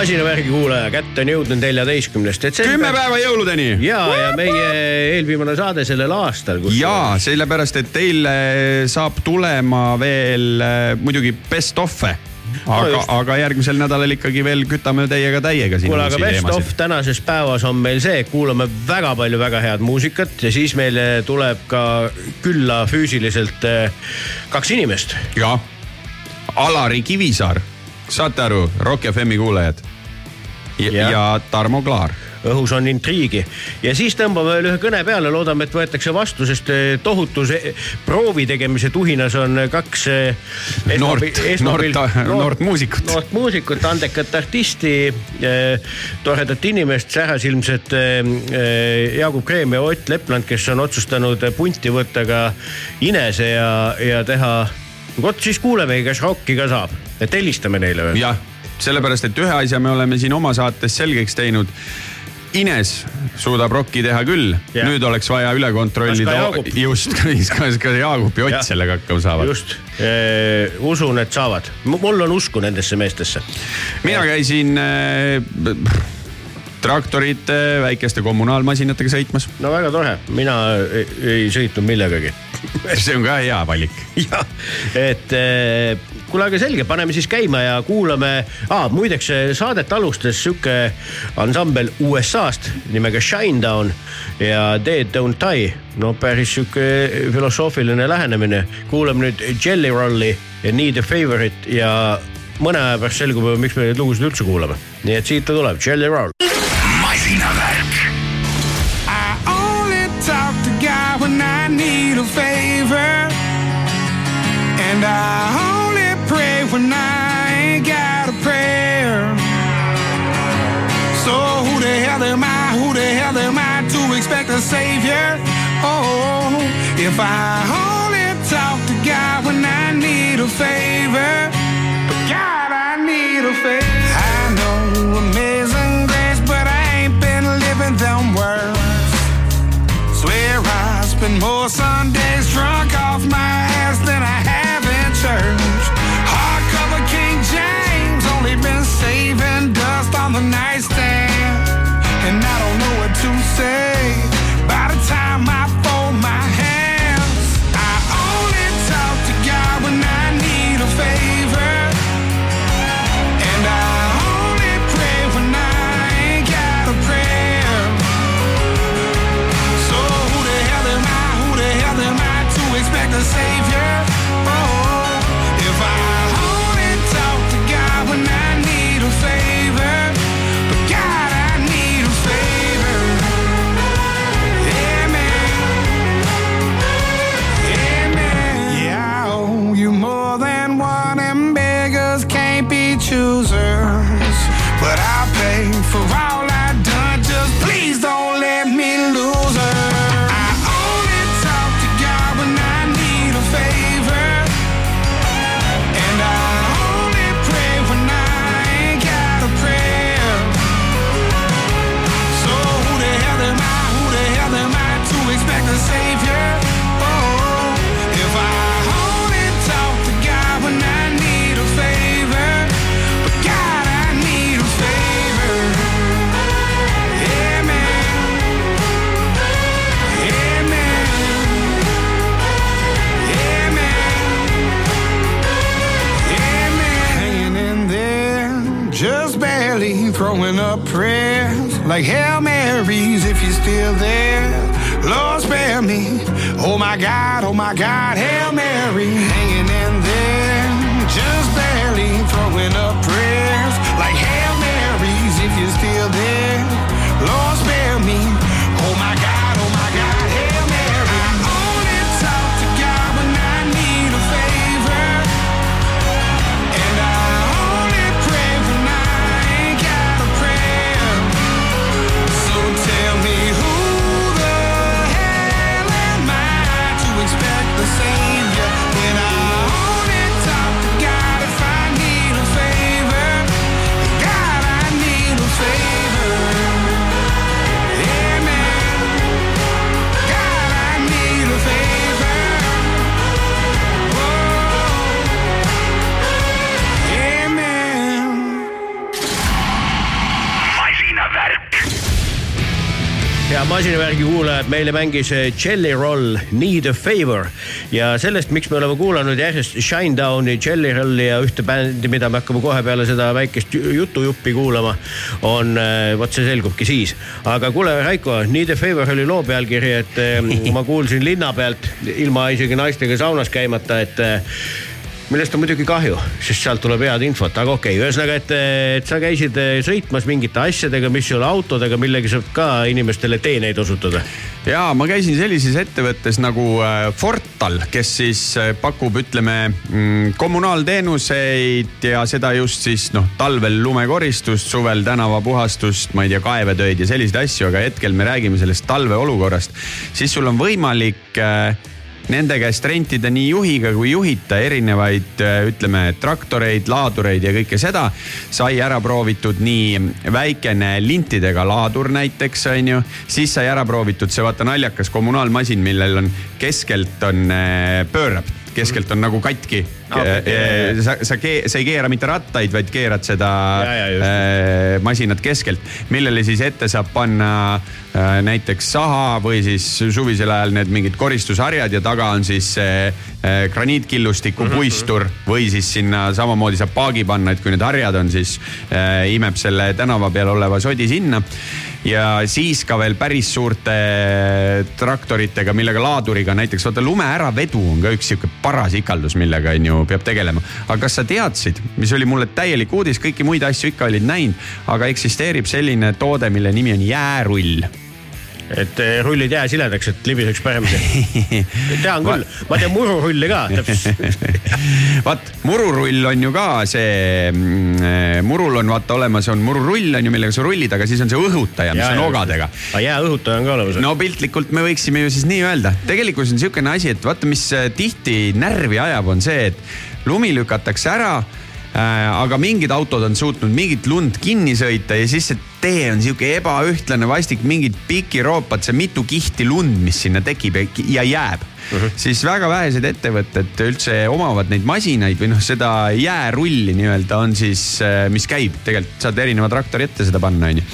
masinavärgi kuulaja, kätte on jõudnud neljateistkümnes detsember. kümme päeva jõuludeni. ja, ja meie eelviimane saade sellel aastal. ja sellepärast, et teil eh, saab tulema veel eh, muidugi best of'e. aga just., aga järgmisel nädalal ikkagi veel kütame teiega täiega siin kuule, aga best of teemasid. tänases päevas on meil see, kuulame väga palju väga head muusikat ja siis meile tuleb ka külla füüsiliselt kaks inimest. jah, Alari Kivisaar, saate aru, Rock FM-i kuulajad. Ja, Jah. ja Tarmo Klaar. õhus on intriigi ja siis tõmbame veel ühe kõne peale, loodame, et võetakse vastu, sest eh, tohutus eh, proovi tegemise tuhinas on kaks eh, Noort- esmapilt- noort- noort muusikut. noort muusikut, andekat artisti, toredat inimest, särasilmset eh, eh, Jaagup Kreem ja Ott Lepland, kes on otsustanud punti võtta ka Inese ja, ja teha, vot siis kuulemegi, kas rokki ka saab, et helistame neile veel. jah, sellepärast, et ühe asja me oleme siin oma saates selgeks teinud. Ines suudab rokki teha küll, Jah. nüüd oleks vaja üle kontrollida just, kas ka Jaagup ja. Ott sellega hakkama saavad. just, usun, et saavad, mul on usku nendesse meestesse. mina käisin äh, traktorite, väikeste kommunaalmasinatega sõitmas. no väga tore, mina ei, ei sõitnud millegagi. see on ka hea valik. jah, et eh, kuule, aga selge, paneme siis käima ja kuulame ah,. muideks saadet alustas sihuke ansambel USA-st nimega Shinedown ja Dead Don't Die. no päris sihuke filosoofiline lähenemine. kuulame nüüd Jelly Rolli ja Need a Favorite ja mõne aja pärast selgub, miks me neid lugusid üldse kuulame. nii et siit ta tuleb, Jelly Roll. masinavärk. I only talk to God when I need a favor. And I when I ain't got a prayer. So who the hell am I? Who the hell am I to expect a savior? Oh, if I only talk to God when I need a favor. But God, I need a favor. I know amazing grace, but I ain't been living them words. Swear I spend more Sundays drunk like Hail Marys if you're still there. Lord, spare me. Oh my God, oh my God, Hail Mary. Meile mängis eh, Jelly Roll Need a Favor ja sellest, miks me oleme kuulanud järjest Shinedowni, Jelly Rolli ja ühte bändi, mida me hakkame kohe peale seda väikest ju- jutujuppi kuulama, on eh, vot see selgubki siis. aga kuule, Raiko, Need a Favor oli loo pealkiri, et eh, ma kuulsin linna pealt ilma isegi naistega saunas käimata, et eh, millest on muidugi kahju, sest sealt tuleb head infot, aga okei okay,, ühesõnaga, et, et sa käisid eh, sõitmas mingite asjadega, mis ei ole autodega, millega saab ka inimestele teeneid osutada. ja ma käisin sellises ettevõttes nagu äh, Fortal, kes siis äh, pakub, ütleme mm, kommunaalteenuseid ja seda just siis noh, talvel lumekoristust, suvel tänavapuhastust, ma ei tea, kaevetöid ja selliseid asju, aga hetkel me räägime sellest talveolukorrast. siis sul on võimalik äh, nende käest rentida nii juhiga kui juhita erinevaid, ütleme, traktoreid, laadureid ja kõike seda. sai ära proovitud nii väikene lintidega laadur näiteks, on ju. siis sai ära proovitud see vaata naljakas kommunaalmasin, millel on keskelt on, äh, pöörab keskelt on nagu katki. Okay, jah. sa, sa, sa ei keera mitte rattaid, vaid keerad seda Ja, ja, äh, masinat keskelt, millele siis ette saab panna äh, näiteks saha või siis suvisel ajal need mingid koristusharjad ja taga on siis see äh, graniitkillustiku Mhm, puistur või siis sinna samamoodi saab paagi panna, et kui need harjad on, siis äh, imeb selle tänava peal oleva sodi sinna ja siis ka veel päris suurte traktoritega, millega laaduriga näiteks vaata lume äravedu on ka üks sihuke paras ikaldus, millega on ju peab tegelema. aga kas sa teadsid, mis oli mulle täielik uudis, kõiki muid asju ikka olid näinud, aga eksisteerib selline toode, mille nimi on jäärull. Et eh, rullid jää siledaks, et libiseks paremini. tean küll, ma tean mururulli ka täpselt. vaat mururull on ju ka see, murul on vaata olemas, on mururull on ju, millega sa rullid, aga siis on see õhutaja, mis on ogadega aga jääõhutaja on ka olemas. no piltlikult me võiksime ju siis nii öelda, tegelikkus on niisugune asi, et vaata, mis äh, tihti närvi ajab, on see, et lumi lükatakse ära aga mingid autod on suutnud mingit lund kinni sõita ja siis see tee on sihuke ebaühtlane, vastik, mingid pikiroopad, see mitu kihti lund, mis sinna tekib ja, jääb uh. -huh. siis väga vähesed ettevõtted üldse omavad neid masinaid või noh, seda jäärulli nii-öelda on siis, mis käib, tegelikult saad erineva traktori ette seda panna, onju.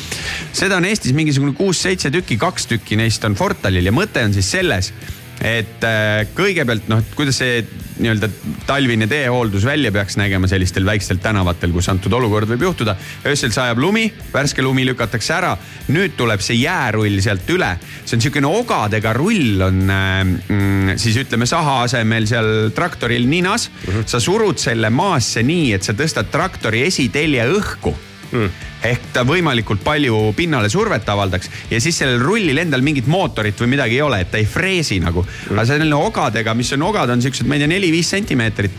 seda on Eestis mingisugune kuus-seitse tükki, kaks tükki neist on Fortalil ja mõte on siis selles et äh, kõigepealt noh, kuidas see nii-öelda talvine teehooldus välja peaks nägema sellistel väikstel tänavatel, kus antud olukord võib juhtuda. öösel sajab lumi, värske lumi lükatakse ära, nüüd tuleb see jäärull sealt üle. see on niisugune ogadega rull on äh, mm, siis ütleme saha asemel seal traktoril ninas. -huh. sa surud selle maasse nii, et sa tõstad traktori esitelje õhku mm.. Ehk ta võimalikult palju pinnale survet avaldaks ja siis sellel rullil endal mingit mootorit või midagi ei ole, et ta ei freesi nagu aga selline ogadega, mis on ogad, on siuksed, ma ei tea, neli-viis sentimeetrit.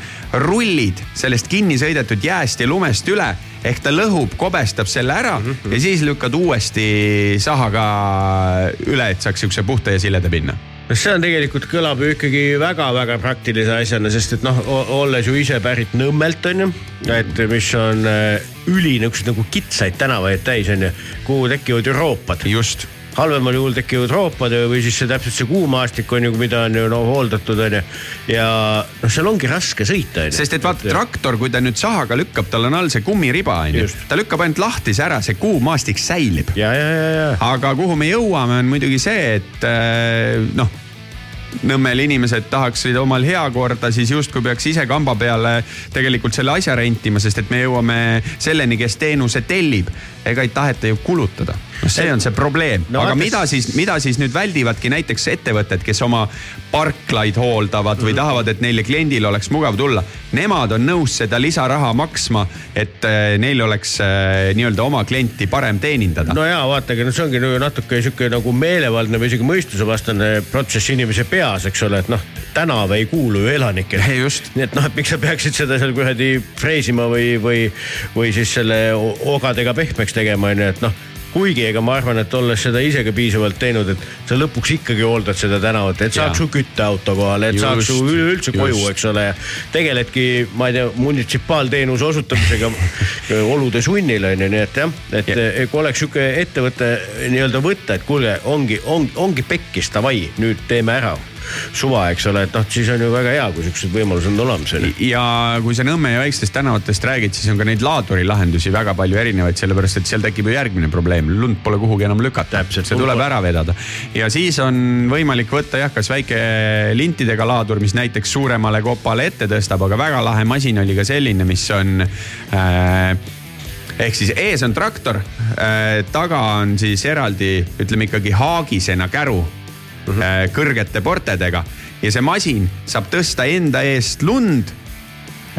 rullid sellest kinni sõidetud jääst ja lumest üle ehk ta lõhub, kobestab selle ära mm -hmm. ja siis lükkad uuesti sahaga üle, et saaks siukse puhta ja sileda pinna no see on tegelikult kõlab ju ikkagi väga-väga praktilise asjana, sest et noh, olles ju ise pärit Nõmmelt on ju, et mis on äh, üli niisuguseid nagu kitsaid tänavaid täis on ju, kuhu tekivad ju roopad. just halvemal juhul tekivad roopad või siis see täpselt see kuumaastik on ju, mida on ju no hooldatud on ju. ja noh, seal ongi raske sõita on ju. sest et vaata traktor, kui ta nüüd sahaga lükkab, tal on all see kummiriba onju Just., ta lükkab ainult lahtise ära, see kuumaastik säilib. aga kuhu me jõuame, on muidugi see, et äh, noh, Nõmmel inimesed tahaksid omal heakorda, siis justkui peaks ise kamba peale tegelikult selle asja rentima, sest et me jõuame selleni, kes teenuse tellib. ega ei taheta ju kulutada. noh, see on see probleem No aga mida siis, mida siis nüüd väldivadki näiteks ettevõtted, kes oma parklaid hooldavad või tahavad, et neile kliendil oleks mugav tulla. Nemad on nõus seda lisaraha maksma, et äh, neil oleks äh, nii-öelda oma klienti parem teenindada. no ja vaadake, no see ongi nagu natuke sihuke nagu meelevaldne või isegi mõistusevastane protsess inimese peas, eks ole, et noh, tänav ei kuulu ju elanikele. just nii et noh, et miks sa peaksid seda seal kuradi freesima või, või, või siis selle ogadega pehmeks tegema, onju, et noh kuigi ega ma arvan, et olles seda ise ka piisavalt teinud, et sa lõpuks ikkagi hooldad seda tänavat, et saaks su kütteauto kohale, et Just, saaks su üleüldse koju, eks ole. tegeledki, ma ei tea, munitsipaalteenuse osutamisega olude sunnil on ju, nii et jah, et ja. kui oleks sihuke ettevõte nii-öelda võtta, et kuulge, ongi, on, ongi pekkis, davai, nüüd teeme ära suva, eks ole, et noh, siis on ju väga hea, kui siuksed võimalused on olemas. ja kui sa Nõmme ja väikestest tänavatest räägid, siis on ka neid laadurilahendusi väga palju erinevaid, sellepärast et seal tekib ju järgmine probleem, lund pole kuhugi enam lükata. Täpselt. see tuleb ära vedada ja siis on võimalik võtta jah, kas väike lintidega laadur, mis näiteks suuremale kopale ette tõstab, aga väga lahe masin oli ka selline, mis on äh, ehk siis ees on traktor äh,, taga on siis eraldi, ütleme ikkagi haagisena käru Mhm. äh, kõrgete portedega ja see masin saab tõsta enda eest lund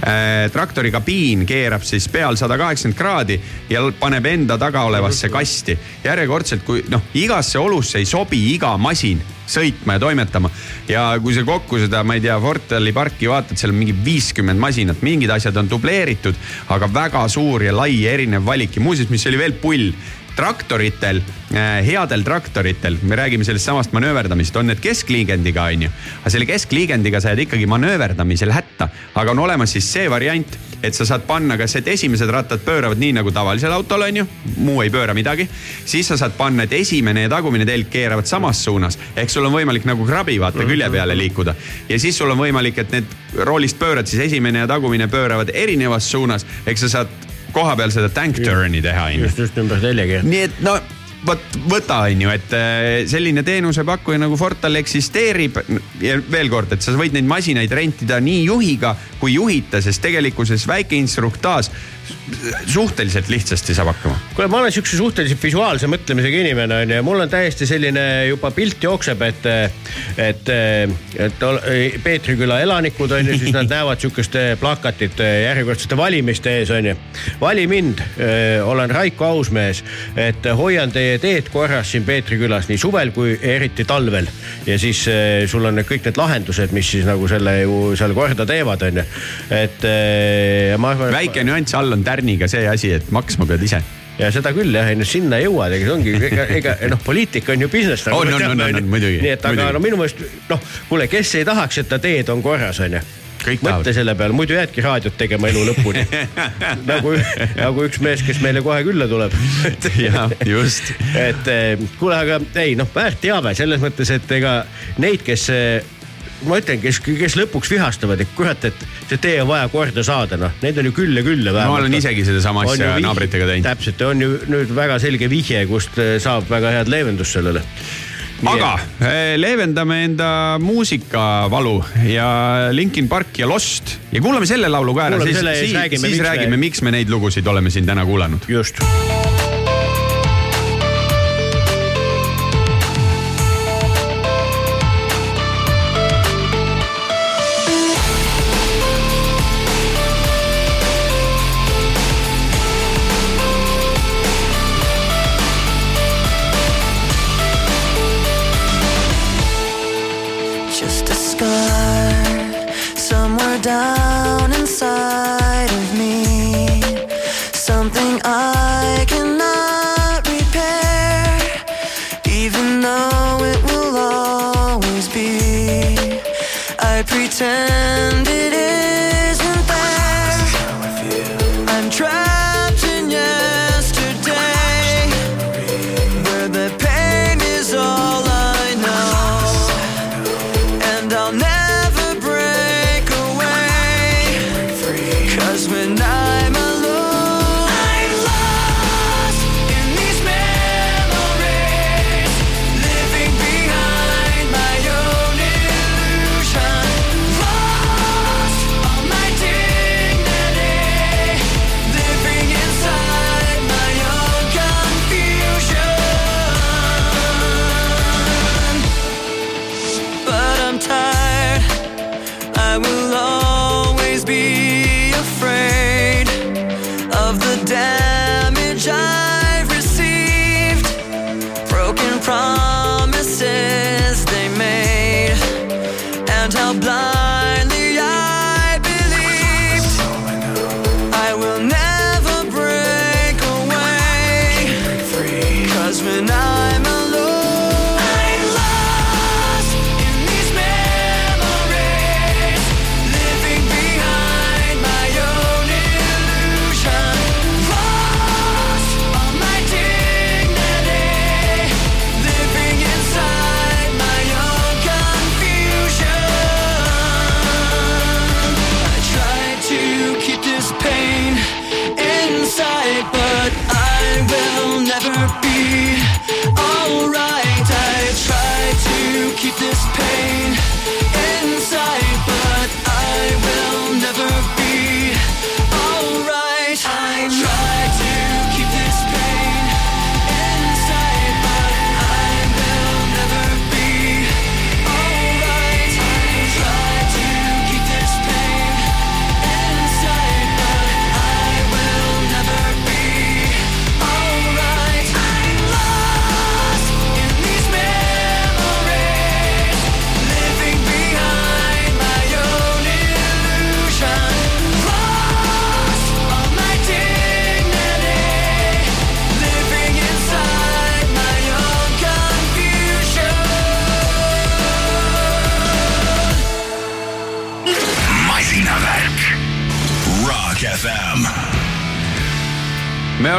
äh, traktori kabiin keerab siis peal sada kaheksakümmend kraadi ja paneb enda taga olevasse kasti. järjekordselt, kui noh, igasse olusse ei sobi iga masin sõitma ja toimetama. ja kui sa kokku seda, ma ei tea, Fortali parki vaatad, seal on mingi viiskümmend masinat, mingid asjad on dubleeritud, aga väga suur ja lai erinev valik ja muuseas, mis oli veel pull traktoritel, headel traktoritel, me räägime sellest samast manööverdamisest, on need keskliigendiga, onju. aga selle keskliigendiga sa jääd ikkagi manööverdamisel hätta, aga on olemas siis see variant, et sa saad panna kas, et esimesed rattad pööravad nii nagu tavalisel autol on ju, muu ei pööra midagi. siis sa saad panna, et esimene ja tagumine telg keeravad samas suunas, ehk sul on võimalik nagu krabi vaata külje peale liikuda. ja siis sul on võimalik, et need roolist pöörad, siis esimene ja tagumine pööravad erinevas suunas, ehk sa saad koha peal seda tank turn'i teha on ju just, just ümber telje keerata. nii et no vot võta, on ju, et äh, selline teenusepakkuja nagu Fortal eksisteerib ja veel kord, et sa võid neid masinaid rentida nii juhiga kui juhita, sest tegelikkuses väike instruktaaž suhteliselt lihtsasti saab hakkama. kuule, ma olen siukse suhteliselt visuaalse mõtlemisega inimene onju ja mul on täiesti selline juba pilt jookseb, et, et, et Peetri küla elanikud onju, siis nad näevad siukest plakatit järjekordsete valimiste ees onju. vali mind, olen Raiko Ausmees, et hoian teie teed korras siin Peetri külas nii suvel kui eriti talvel. Ja siis eh, sul on need kõik need lahendused, mis siis nagu selle ju seal korda teevad onju, et eh, ma arvan. väike nüanss all on tärniga see asi, et maksma pead ise. ja seda küll jah, ei no sinna jõuad, ega see ongi, ega, ega noh, poliitika on ju business. On, on, on, on, muidugi, nii et aga muidugi. no minu meelest noh, kuule, kes ei tahaks, et ta teed on korras, onju. Kõik mõtle selle peale, muidu jäädki raadiot tegema elu lõpuni. nagu, nagu üks mees, kes meile kohe külla tuleb. jah, just. et eh, kuule, aga ei noh, väärt teave selles mõttes, et ega neid, kes eh, ma ütlen, kes, kes lõpuks vihastavad, et kurat, et see tee on vaja korda saada, noh, neid on ju küll ja küll ja ma olen isegi sedasama On ju asja naabritega teinud. täpselt, on ju nüüd väga selge vihje, kust eh, saab väga head leevendust sellele. Aga eh, leevendame enda muusikavalu ja Linkin Park ja Lost ja kuulame selle laulu ka ära, siis, siis siis, räägime, miks me neid lugusid oleme siin täna kuulanud. just.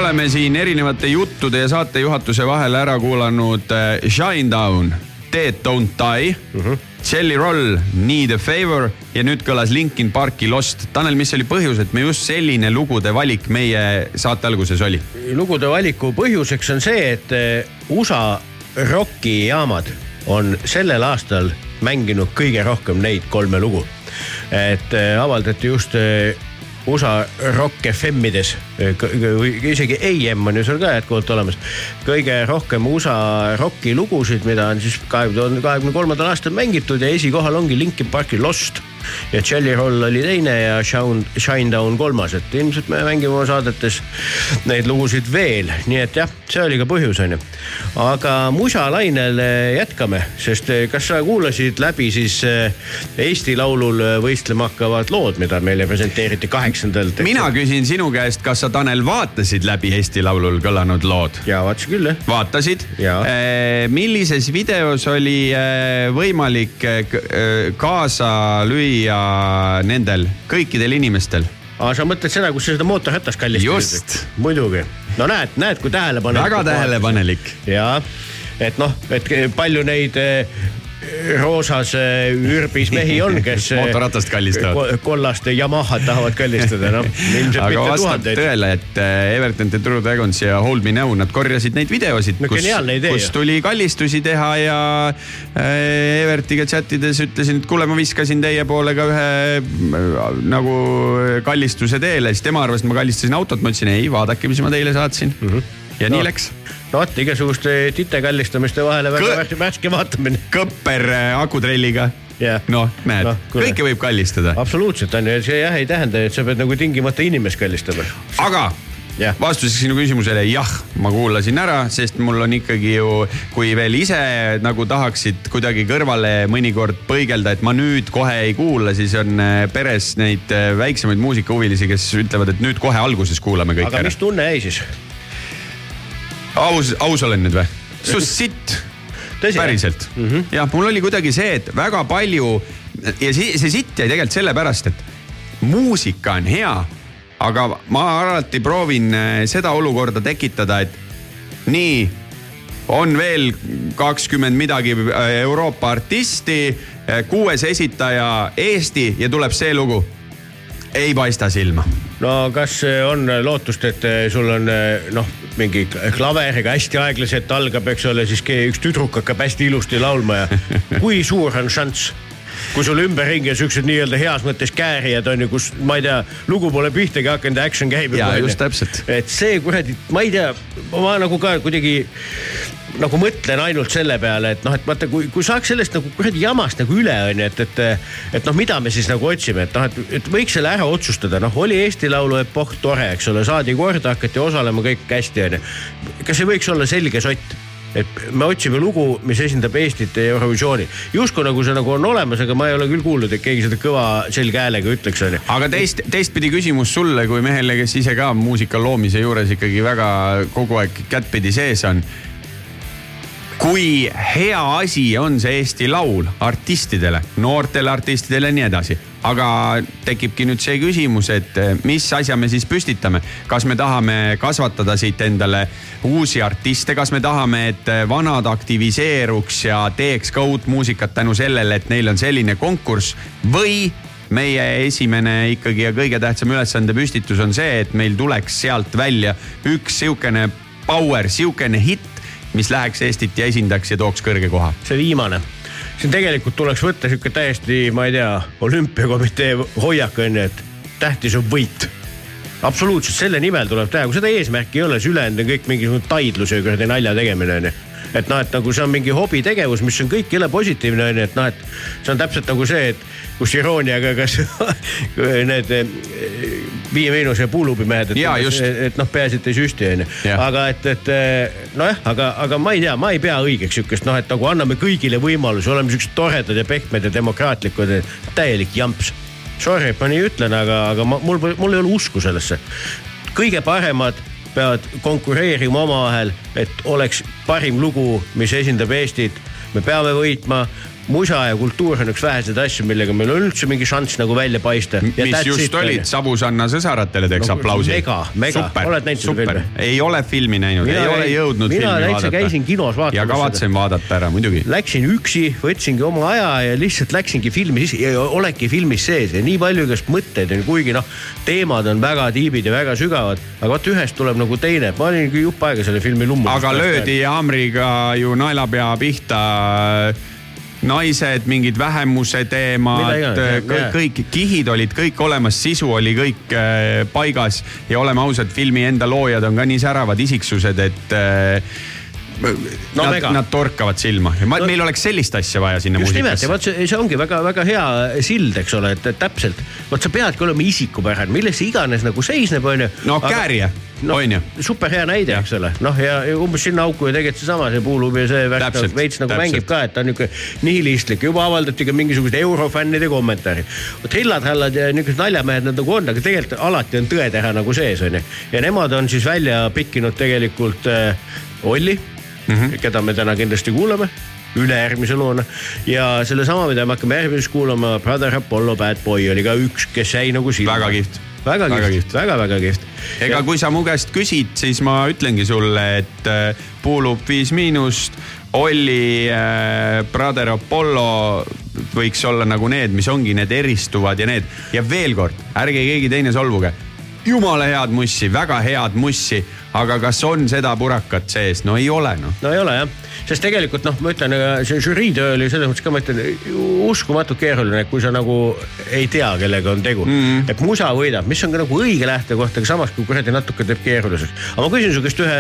Oleme siin erinevate juttude ja saatejuhatuse vahel ära kuulanud äh, Shinedown, Dead Don't Die mm, -hmm. Jelly Roll, Need a Favor ja nüüd kõlas Linkin Parki Lost. Tanel, mis oli põhjus, et me just selline lugude valik meie saate alguses oli? lugude valiku põhjuseks on see, et eh, USA rokijaamad on sellel aastal mänginud kõige rohkem neid kolme lugu. et eh, avaldati just eh, USA Rock FM-ides, isegi AM on ju seal ka jätkuvalt olemas. kõige rohkem USA rocki lugusid, mida on siis kahe tuhande kahekümne kolmandal aastal mängitud ja esikohal ongi Linkin Parki Lost ja Jelly Roll oli teine ja Shine, Shinedown kolmas, et ilmselt me mängime oma saadetes neid lugusid veel, nii et jah, see oli ka põhjus, onju. aga musalainel jätkame, sest eh, kas sa kuulasid läbi siis eh, Eesti Laulul eh, võistlema hakkavad lood, mida meile presenteeriti kaheksandal. mina küsin sinu käest, kas sa, Tanel, vaatasid läbi Eesti Laulul kõlanud lood? ja vaatasin küll jah. vaatasid Jaa.? millises videos oli äh, võimalik äh, äh, kaasa lüüa nendel kõikidel inimestel? aga sa mõtled seda, kus sa seda mootorratast kallistasid? Muidugi, no näed, näed, kui tähelepanelik. väga tähelepanelik. ja et noh, et palju neid roosas eh, ürbis mehi on, kes Mootorratast kallistavad. ko- kollast Yamahat tahavad kallistada, noh aga vastab tõele, et äh, Everton The True Dragons ja Hold Me Now, nad korjasid neid videosid, No kus kus tuli kallistusi teha ja äh, Evertiga chattides ütlesin, et kuule, ma viskasin teie poole ka ühe äh, nagu kallistuse teele, siis tema arvas, et ma kallistasin autot, ma ütlesin ei, vaadake, mis ma teile saatsin mm. -hmm. ja nii No. läks. No vot, igasuguste tite kallistamiste vahele väga värske, värske vaatamine. kõpper äh, akutrelliga Jah. noh, näed no,, kõike võib kallistada. absoluutselt on ju, see jah ei tähenda, et sa pead nagu tingimata inimest kallistama. aga Jah. vastuseks sinu küsimusele jah, ma kuulasin ära, sest mul on ikkagi ju, kui veel ise nagu tahaksid kuidagi kõrvale mõnikord põigelda, et ma nüüd kohe ei kuula, siis on äh, peres neid äh, väiksemaid muusikahuvilisi, kes ütlevad, et nüüd kohe alguses kuulame kõik aga ära mis. tunne jäi siis? aus, aus olen nüüd või? sus sitt päriselt mm -hmm. jah, mul oli kuidagi see, et väga palju ja see, see sitt jäi tegelikult sellepärast, et muusika on hea, aga ma alati proovin äh, seda olukorda tekitada, et nii on veel kakskümmend midagi äh, Euroopa artisti, kuues esitaja Eesti ja tuleb see lugu. Ei paista silma. no kas eh, on lootust, et eh, sul on eh, noh, mingi klaveriga hästi aeglaselt algab, eks ole, siis üks tüdruk hakkab hästi ilusti laulma ja kui suur on šanss? kui sul ümberringi on siuksed nii-öelda heas mõttes käärijad on ju, kus ma ei tea, lugu pole pihtagi hakanud ja action käib. Jaa, just täpselt. et see kuradi, ma ei tea, ma nagu ka kuidagi nagu mõtlen ainult selle peale, et noh, et vaata, kui, kui saaks sellest nagu kuradi jamast nagu üle on ju, et, et, et noh, mida me siis nagu otsime, et noh, et, et võiks selle ära otsustada, noh, oli Eesti Laulu epohh tore, eks ole, saadi korda, hakati osalema kõik hästi on ju. kas ei võiks olla selge sott? et me otsime lugu, mis esindab Eestit ja Eurovisiooni. justkui nagu see nagu on olemas, aga ma ei ole küll kuulnud, et keegi seda kõva selge häälega ütleks, onju. aga teist, teistpidi küsimus sulle kui mehele, kes ise ka muusika loomise juures ikkagi väga kogu aeg kättpidi sees on. Kui hea asi on see Eesti Laul artistidele, noortele artistidele ja nii edasi, aga tekibki nüüd see küsimus, et eh, mis asja me siis püstitame, kas me tahame kasvatada siit endale uusi artiste, kas me tahame, et eh, vanad aktiviseeruks ja teeks ka uut muusikat tänu sellele, et neil on selline konkurss? Või meie esimene ikkagi ja kõige tähtsam ülesande püstitus on see, et meil tuleks sealt välja üks sihukene power, sihukene hitt, mis läheks Eestit ja esindaks ja tooks kõrge koha. see viimane, siin tegelikult tuleks võtta sihuke täiesti, ma ei tea, olümpiakomitee hoiak on ju, et tähtis on võit absoluutselt selle nimel tuleb teha, kui seda eesmärki ei ole, siis ülejäänud on kõik mingisugune taidlus ja kuradi nalja tegemine onju. Et noh, et nagu see on mingi hobitegevus, mis on kõik jõle positiivne onju, et noh, et see on täpselt nagu see, et kus irooniaga, kas need eh, Viie Miinuse ja Puuluubimehed, et, just. et noh, peaasi, et ei süsti onju. Aga et, et eh, nojah, aga, aga ma ei tea, ma ei pea õigeks sihukest noh, et nagu anname kõigile võimalusi, oleme siuksed toredad ja pehmed ja demokraatlikud, täielik jamps sorry, et ma nii ütlen, aga, aga ma, mul, mul ei ole usku sellesse. kõige paremad peavad konkureerima omavahel, et oleks parim lugu, mis esindab Eestit. me peame võitma, musa ja kultuur on üks väheseid asju, millega meil on üldse mingi šanss nagu välja paista. mis just olid, Sabusanna sõsaratele teeks No, aplausi. mega, mega. Oled näinud seda super filmi?, ei ole filmi näinud, ei ole jõudnud mina filmi vaadata. käisin kinos vaatamas ja kavatsen vaadata ära muidugi. Läksin üksi, võtsingi oma aja ja lihtsalt läksingi filmi sisse ja oledki filmis sees ja nii palju igast mõtteid on, kuigi noh, teemad on väga tiibid ja väga sügavad, aga vot ühest tuleb nagu teine, ma olingi jupp aega selle filmi lummu. aga löödi haamriga ju naelapea pihta naised, mingid vähemuse teemad jah, kõik, kõik kihid olid kõik olemas, sisu oli kõik äh, paigas. Ja oleme ausad, filmi enda loojad on ka nii säravad isiksused, et äh, No nad, nad torkavad silma ja ma, No- meil oleks sellist asja vaja sinna just nimelt ja muusikasse. vot see, see ongi väga-väga hea sild, eks ole, et et täpselt, vot sa peadki olema isikupärane, milles see iganes nagu seisneb, onju. no Kääria, onju. super hea näide, eks ole, noh ja, umbes sinna auku ju tegelikult seesama see puulubi ja see värk veits nagu täpselt. mängib ka, et ta on niuke nihilistlik, juba avaldati ka mingisugused eurofännide kommentaari. vot Hillad-Hallad ja niisugused naljamehed nad nagu on, aga tegelikult alati on tõetähe nagu sees onju. ja nemad on siis välja pikkinud tegelikult äh, Olli mm. -hmm. keda me täna kindlasti kuulame ülejärgmise loona ja sellesama, mida me hakkame järgmises kuulama, Brother Apollo Bad Boy oli ka üks, kes jäi nagu silma. Väga kihvt. väga Väga kihvt väga-väga kihvt. ega kui sa mu käest küsid, siis ma ütlengi sulle, et äh, Puulup Viis Miinust, Olli äh,, Brother Apollo võiks olla nagu need, mis ongi need eristuvad ja need ja veel kord, ärge keegi teine solvuge. jumala head mussi, väga head mussi, aga kas on seda purakat sees, no ei ole noh. no ei ole jah, sest tegelikult noh, ma ütlen, see žürii töö oli selles mõttes ka, ma ütlen uskumatult keeruline, kui sa nagu ei tea, kellega on tegu mm. -hmm. et musa võidab, mis on ka nagu õige lähtekoht, aga samas kui kuradi natuke teeb keeruliseks. aga ma küsin su käest ühe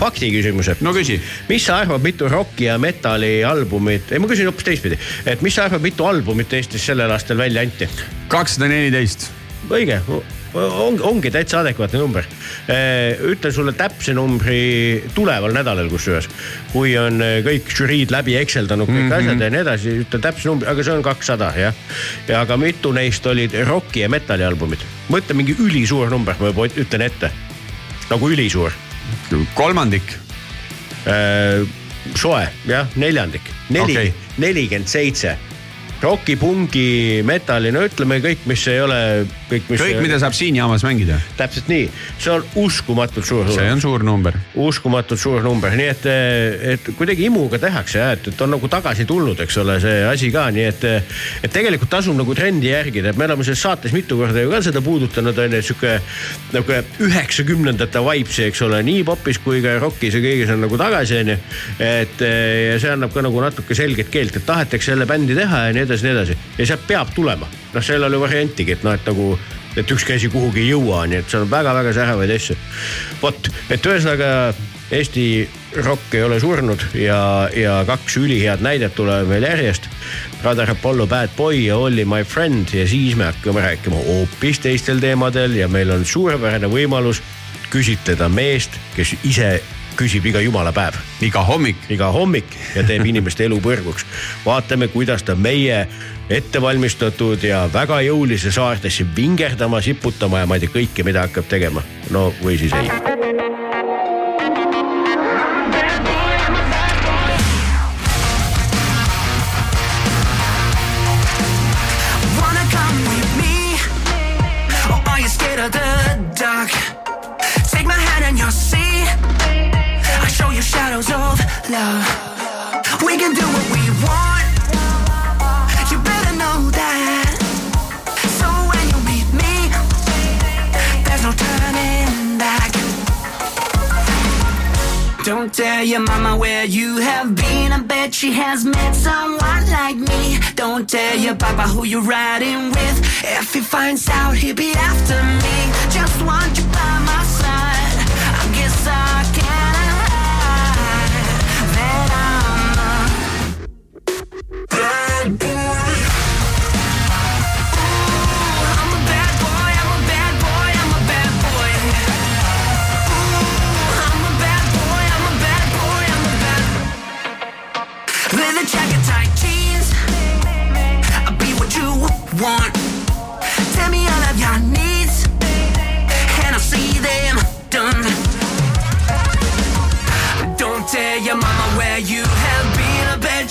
fakti küsimuse. no küsi. mis sa arvad, mitu rocki ja metal'i albumit, ei ma küsin hoopis teistpidi, et mis sa arvad, mitu albumit Eestis sellel aastal välja anti? kakssada neliteist. õige, ongi, ongi täitsa adekvaatne number. ütlen sulle täpse numbri tuleval nädalal kusjuures, kui on eh, kõik žüriid läbi ekseldanud kõik mm -hmm. asjad ja nii edasi, ütlen täpse numbri, aga see on kakssada jah. ja aga mitu neist olid rocki ja metal'i albumid, mõtle mingi ülisuur number, ma juba ütlen ette. nagu ülisuur, kolmandik. soe jah, neljandik, neli nelikümmend seitse roki, pungi, metalli, no ütleme kõik, mis ei ole kõik, mis. kõik, mida saab siin jaamas mängida. täpselt nii, see on uskumatult suur see number, on suur number. uskumatult suur number, nii et, et kuidagi imuga tehakse jah, et, et on nagu tagasi tulnud, eks ole, see asi ka, nii et, et tegelikult tasub nagu trendi järgida, et me oleme selles saates mitu korda ju ka seda puudutanud, on ju, sihuke nagu üheksakümnendate vibes, eks ole, nii popis kui ka rockis ja kõigis on nagu tagasi, on ju. et ja see annab ka nagu natuke selget keelt, et tahetakse jälle bändi teha ja nii edasi, nii edasi ja sealt peab tulema, noh, seal ei ole variantigi, et noh, et nagu et ükski asi kuhugi ei jõua, nii et seal on väga-väga säravaid asju. vot, et ühesõnaga Eesti rokk ei ole surnud ja, ja kaks ülihead näidet tulevad meil järjest. Brother Apollo Bad Boy ja Olli My Friend ja siis me hakkame rääkima hoopis teistel teemadel ja meil on suurepärane võimalus küsitleda meest, kes ise küsib iga jumala päev iga hommik. iga hommik ja teeb inimeste elu põrguks. vaatame, kuidas ta meie ettevalmistatud ja väga jõulise saartesse vingerdama, siputama ja ma ei tea kõike, mida hakkab tegema. no või siis ei. Shadows of love. We can do what we Don't tell your mama where you have been. I bet she has met someone like me. Don't tell your papa who you're riding with. If he finds out, he'll be after me. Just want you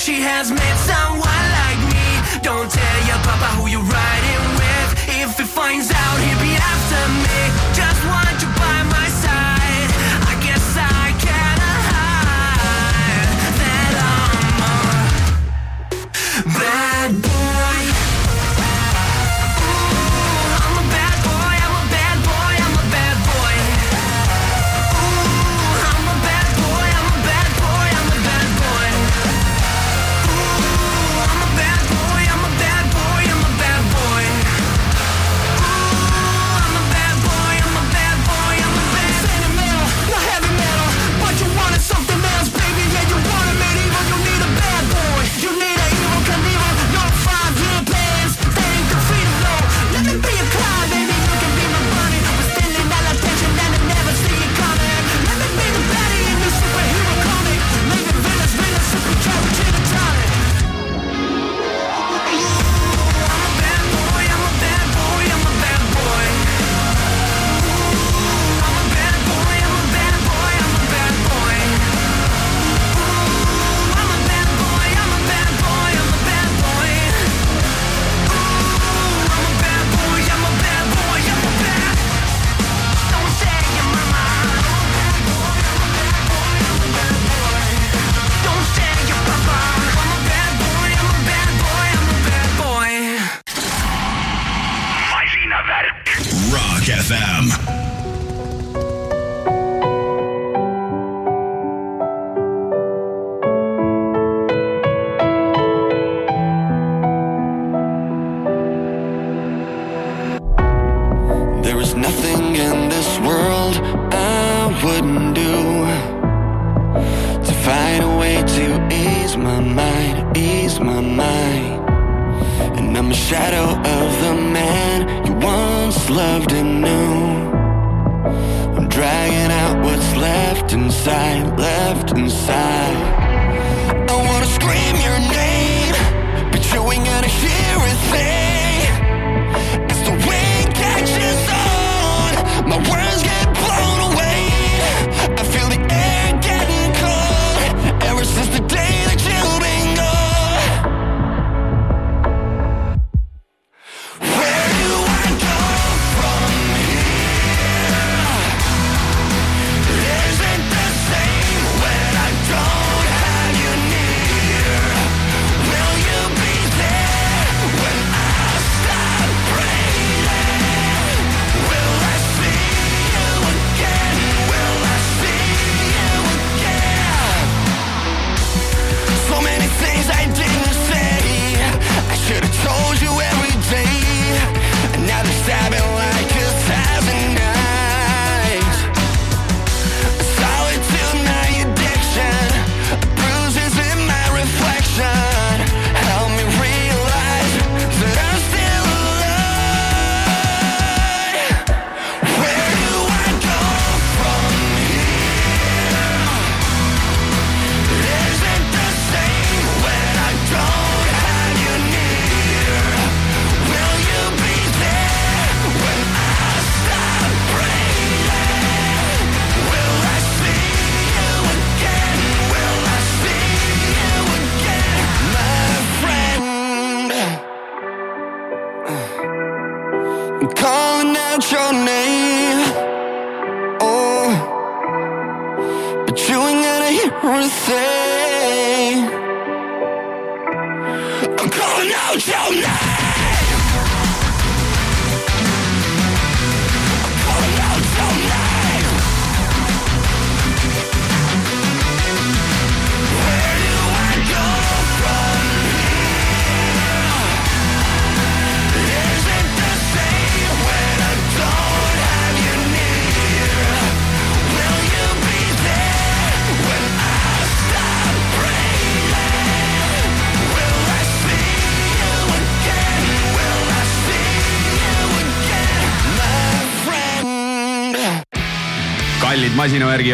She has met someone like me. Don't tell your papa who you're riding with. If he finds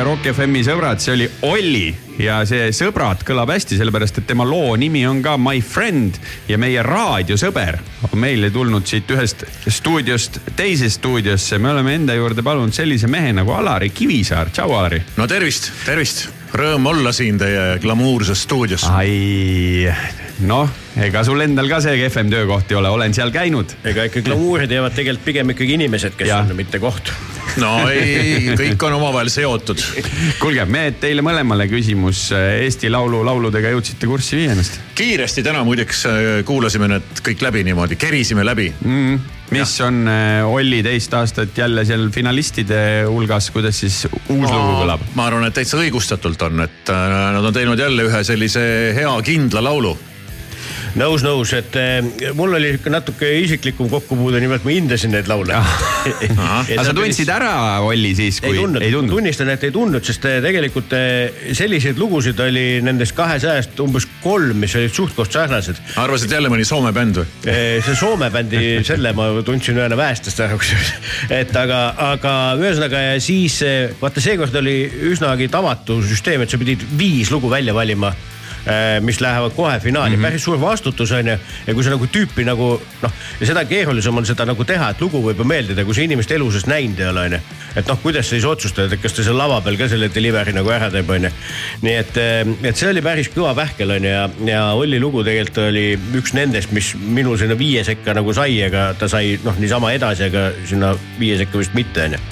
Rock FM-i sõbrad, see oli Olli ja see Sõbrad kõlab hästi, sellepärast et tema loo nimi on ka My Friend ja meie raadiosõber on meile tulnud siit ühest stuudiost teise stuudiosse. me oleme enda juurde palunud sellise mehe nagu Alari Kivisaar. tšau, Alari. no tervist, tervist. Rõõm olla siin teie glamuurses stuudios. ai, noh ega sul endal ka see kehvem töökoht ei ole, olen seal käinud. ega ikka glamuuri teevad tegelikult pigem ikkagi inimesed, kes Jah. on, mitte koht. no ei, kõik on omavahel seotud. kuulge, me teile mõlemale küsimus, Eesti Laulu lauludega jõudsite kurssi viia ennast kiiresti täna muideks äh, kuulasime need kõik läbi niimoodi, kerisime läbi. mm,? mis on äh, Olli teist aastat jälle seal finalistide hulgas, kuidas siis uus lugu kõlab? ma arvan, et täitsa õigustatult on, et äh, nad on teinud jälle ühe sellise hea kindla laulu. nõus, nõus, et eh, mul oli ikka natuke isiklikum kokkupuude, nimelt ma hindasin neid laule. aga sa tundsid ära Olli siis, kui ei tundnud, ei tundnud? tunnistan, et ei tundnud, sest eh, tegelikult eh, selliseid lugusid oli nendest kahesajast umbes kolm, mis olid suht-koht sarnased. arvasid jälle mõni Soome bänd või? see Soome bändi, selle ma tundsin ühena väestest ära, kusjuures. et aga, aga ühesõnaga ja siis vaata, seekord oli üsnagi tavatu süsteem, et sa pidid viis lugu välja valima mis lähevad kohe finaali mm, -hmm. päris suur vastutus on ju. ja kui sa nagu tüüpi nagu noh, ja seda keerulisem on seda nagu teha, et lugu võib ju meeldida, kui sa inimest elu sees näinud ei ole, on ju. et noh, kuidas sa siis otsustad, et kas ta seal lava peal ka selle delivery nagu ära teeb, on ju. nii et, et see oli päris kõva pähkel on ju ja, ja Olli lugu tegelikult oli üks nendest, mis minul sinna viie sekka nagu sai, aga ta sai noh, niisama edasi, aga sinna viie sekka vist mitte on ju.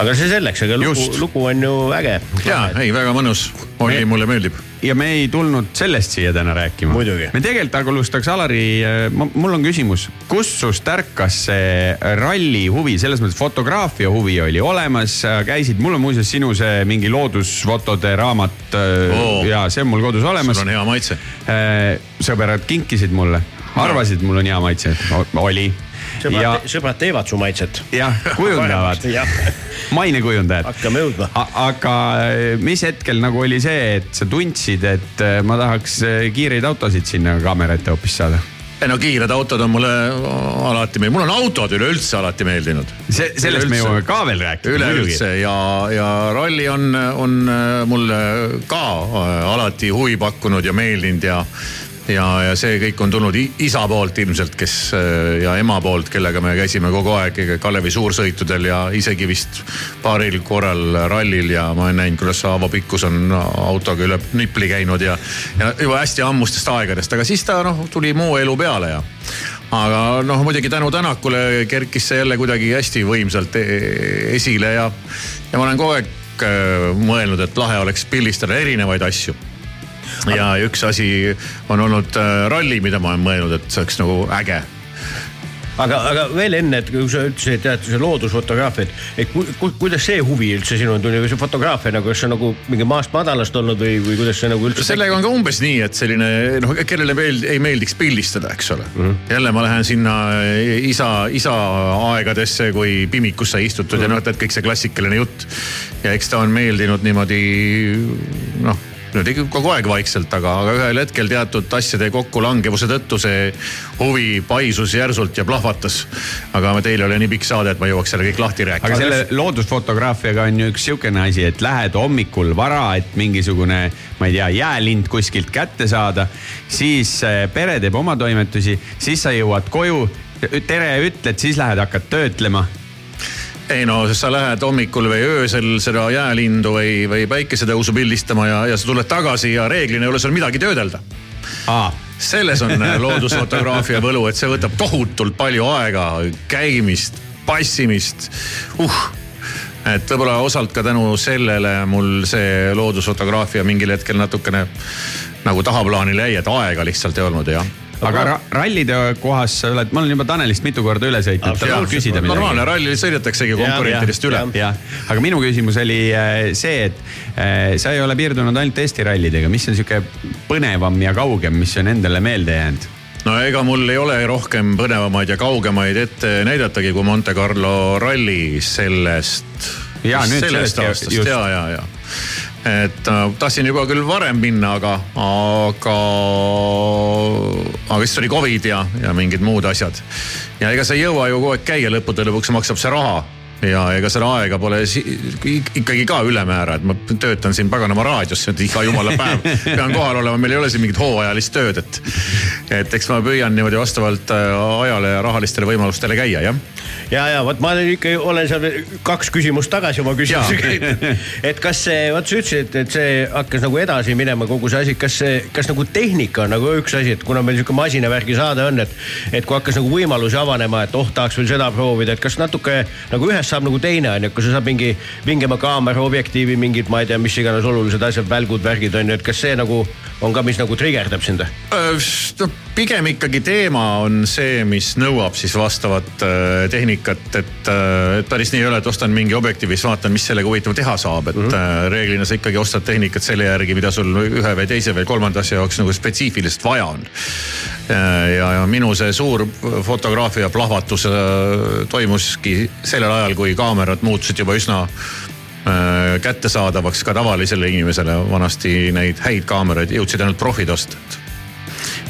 aga see selleks, aga lugu lugu on ju äge. ja, ei väga mõnus. Olli, mulle meeldib. Ja me ei tulnud sellest siia täna rääkima. Me tegelikult alustaks, Alari, mul on küsimus, kust sust ärkas see ralli huvi, selles mõttes fotograafia huvi oli olemas, käisid, mul on muuseas sinu see mingi loodusfotode raamat Oo. oh. ja see on mul kodus olemas sul on. hea maitse. sõbrad kinkisid mulle, arvasid, mul on hea maitse, oli. Ja sõbrad, sõbrad teevad su maitset. jah, kujundavad, jah, mainekujundajad. hakkame jõudma. aga eh, mis hetkel nagu oli see, et sa tundsid, et eh, ma tahaks eh, kiireid autosid sinna kaamera ette hoopis saada? ei no kiired autod on mulle alati meeldinud, mulle on autod üleüldse alati meeldinud. see, sellest me Üleüldse. jõuame ka veel rääkida. üleüldse ja, ja ralli on, on mulle ka alati huvi pakkunud ja meeldinud ja ja, ja see kõik on tulnud isa poolt ilmselt, kes äh, ja ema poolt, kellega me käisime kogu aeg Kalevi suursõitudel ja isegi vist paaril korral rallil ja ma olen näinud, kuidas Aavo Pikkus on autoga üle nipli käinud ja, ja juba hästi ammustest aegadest, aga siis ta noh, tuli muu elu peale ja aga noh, muidugi tänu Tänakule kerkis see jälle kuidagi hästi võimsalt e- esile ja, ja ma olen kogu aeg äh, mõelnud, et lahe oleks pildistada erinevaid asju. Ja üks asi on olnud äh, ralli, mida ma olen mõelnud, et see oleks nagu äge aga, aga veel enne, et kui sa ütlesid, et see loodusfotograafia, et, et ku, ku, kuidas see huvi üldse sinuni tuli või see fotograafia nagu, kas see on nagu mingi maast madalast olnud või, või kuidas see nagu üldse. sellega on ka umbes nii, et selline noh, kellele meeld, ei meeldiks pildistada, eks ole mm. -hmm. jälle ma lähen sinna isa, isa aegadesse, kui pimikus sai istutud mm -hmm. ja noh, et kõik see klassikaline jutt. ja eks ta on meeldinud niimoodi noh niimoodi kogu aeg vaikselt, aga, aga ühel hetkel teatud asjade kokkulangevuse tõttu see huvi paisus järsult ja plahvatas. aga teil ei ole nii pikk saade, et ma jõuaks selle kõik lahti rääkida. aga selle loodusfotograafiaga on ju üks sihukene asi, et lähed hommikul vara, et mingisugune, ma ei tea, jäälind kuskilt kätte saada. siis eh, pere teeb oma toimetusi, siis sa jõuad koju, tere ütled, siis lähed, hakkad töötlema. Ei no sa lähed hommikul või öösel seda jäälindu või, või päikesetõusu pildistama ja, ja sa tuled tagasi ja reeglina ei ole sul midagi töödelda. selles on äh, loodusfotograafia võlu, et see võtab tohutult palju aega, käimist, passimist. Uh. Et võib-olla osalt ka tänu sellele mul see loodusfotograafia mingil hetkel natukene nagu tahaplaanile jäi, et aega lihtsalt ei olnud jah aga ra rallide kohas sa oled, ma olen juba Tanelist mitu korda üle sõitnud, ta tahab küsida normaalne, midagi. rallil sõidetaksegi konkurentidest üle. jah, aga minu küsimus oli äh, see, et äh, sa ei ole piirdunud ainult Eesti rallidega, mis on sihuke põnevam ja kaugem, mis on endale meelde jäänud? no ega mul ei ole rohkem põnevamaid ja kaugemaid ette näidatagi kui Monte Carlo ralli sellest. Jaa, nüüd sellest sellest, aastast just. ja, ja, ja. Et äh, tahtsin juba küll varem minna, aga, aga, aga siis tuli Covid ja, ja mingid muud asjad. ja ega sa ei jõua ju kogu aeg käia, lõppude lõpuks maksab see raha ja ega seda aega pole ikkagi ka ülemäära, et ma töötan siin paganama raadios, iga jumala päev pean kohal olema, meil ei ole siin mingit hooajalist tööd, et. et eks ma püüan niimoodi vastavalt äh, ajale ja rahalistele võimalustele käia, jah. ja, ja vot ma ikka olen seal kaks küsimust tagasi oma küsimusega. et kas see, vot sa ütlesid, et, see hakkas nagu edasi minema, kogu see asi, kas see, kas nagu tehnika on nagu üks asi, et kuna meil sihuke masinavärgi saade on, et, et kui hakkas nagu võimalusi avanema, et oh, tahaks veel seda proovida, et kas natuke nagu ühest saab nagu teine on ju, kui sa saad mingi vingema kaamera, objektiivi, mingid, ma ei tea, mis iganes olulised asjad, välgud, värgid on ju, et kas see nagu on ka, mis nagu trigerdab sind? pigem ikkagi teema on see, mis nõuab siis vastavat äh, tehnikat, et, et päris nii ei ole, et ostan mingi objektiivi, siis vaatan, mis sellega huvitav teha saab, et mm -hmm. reeglina sa ikkagi ostad tehnikat selle järgi, mida sul ühe või teise või kolmanda asja jaoks nagu spetsiifiliselt vaja on. ja, ja minu see suur fotograafia plahvatus äh, toimuski sellel ajal, kui kaamerad muutusid juba üsna äh, kättesaadavaks ka tavalisele inimesele, vanasti neid häid kaameraid jõudsid ainult profid osta.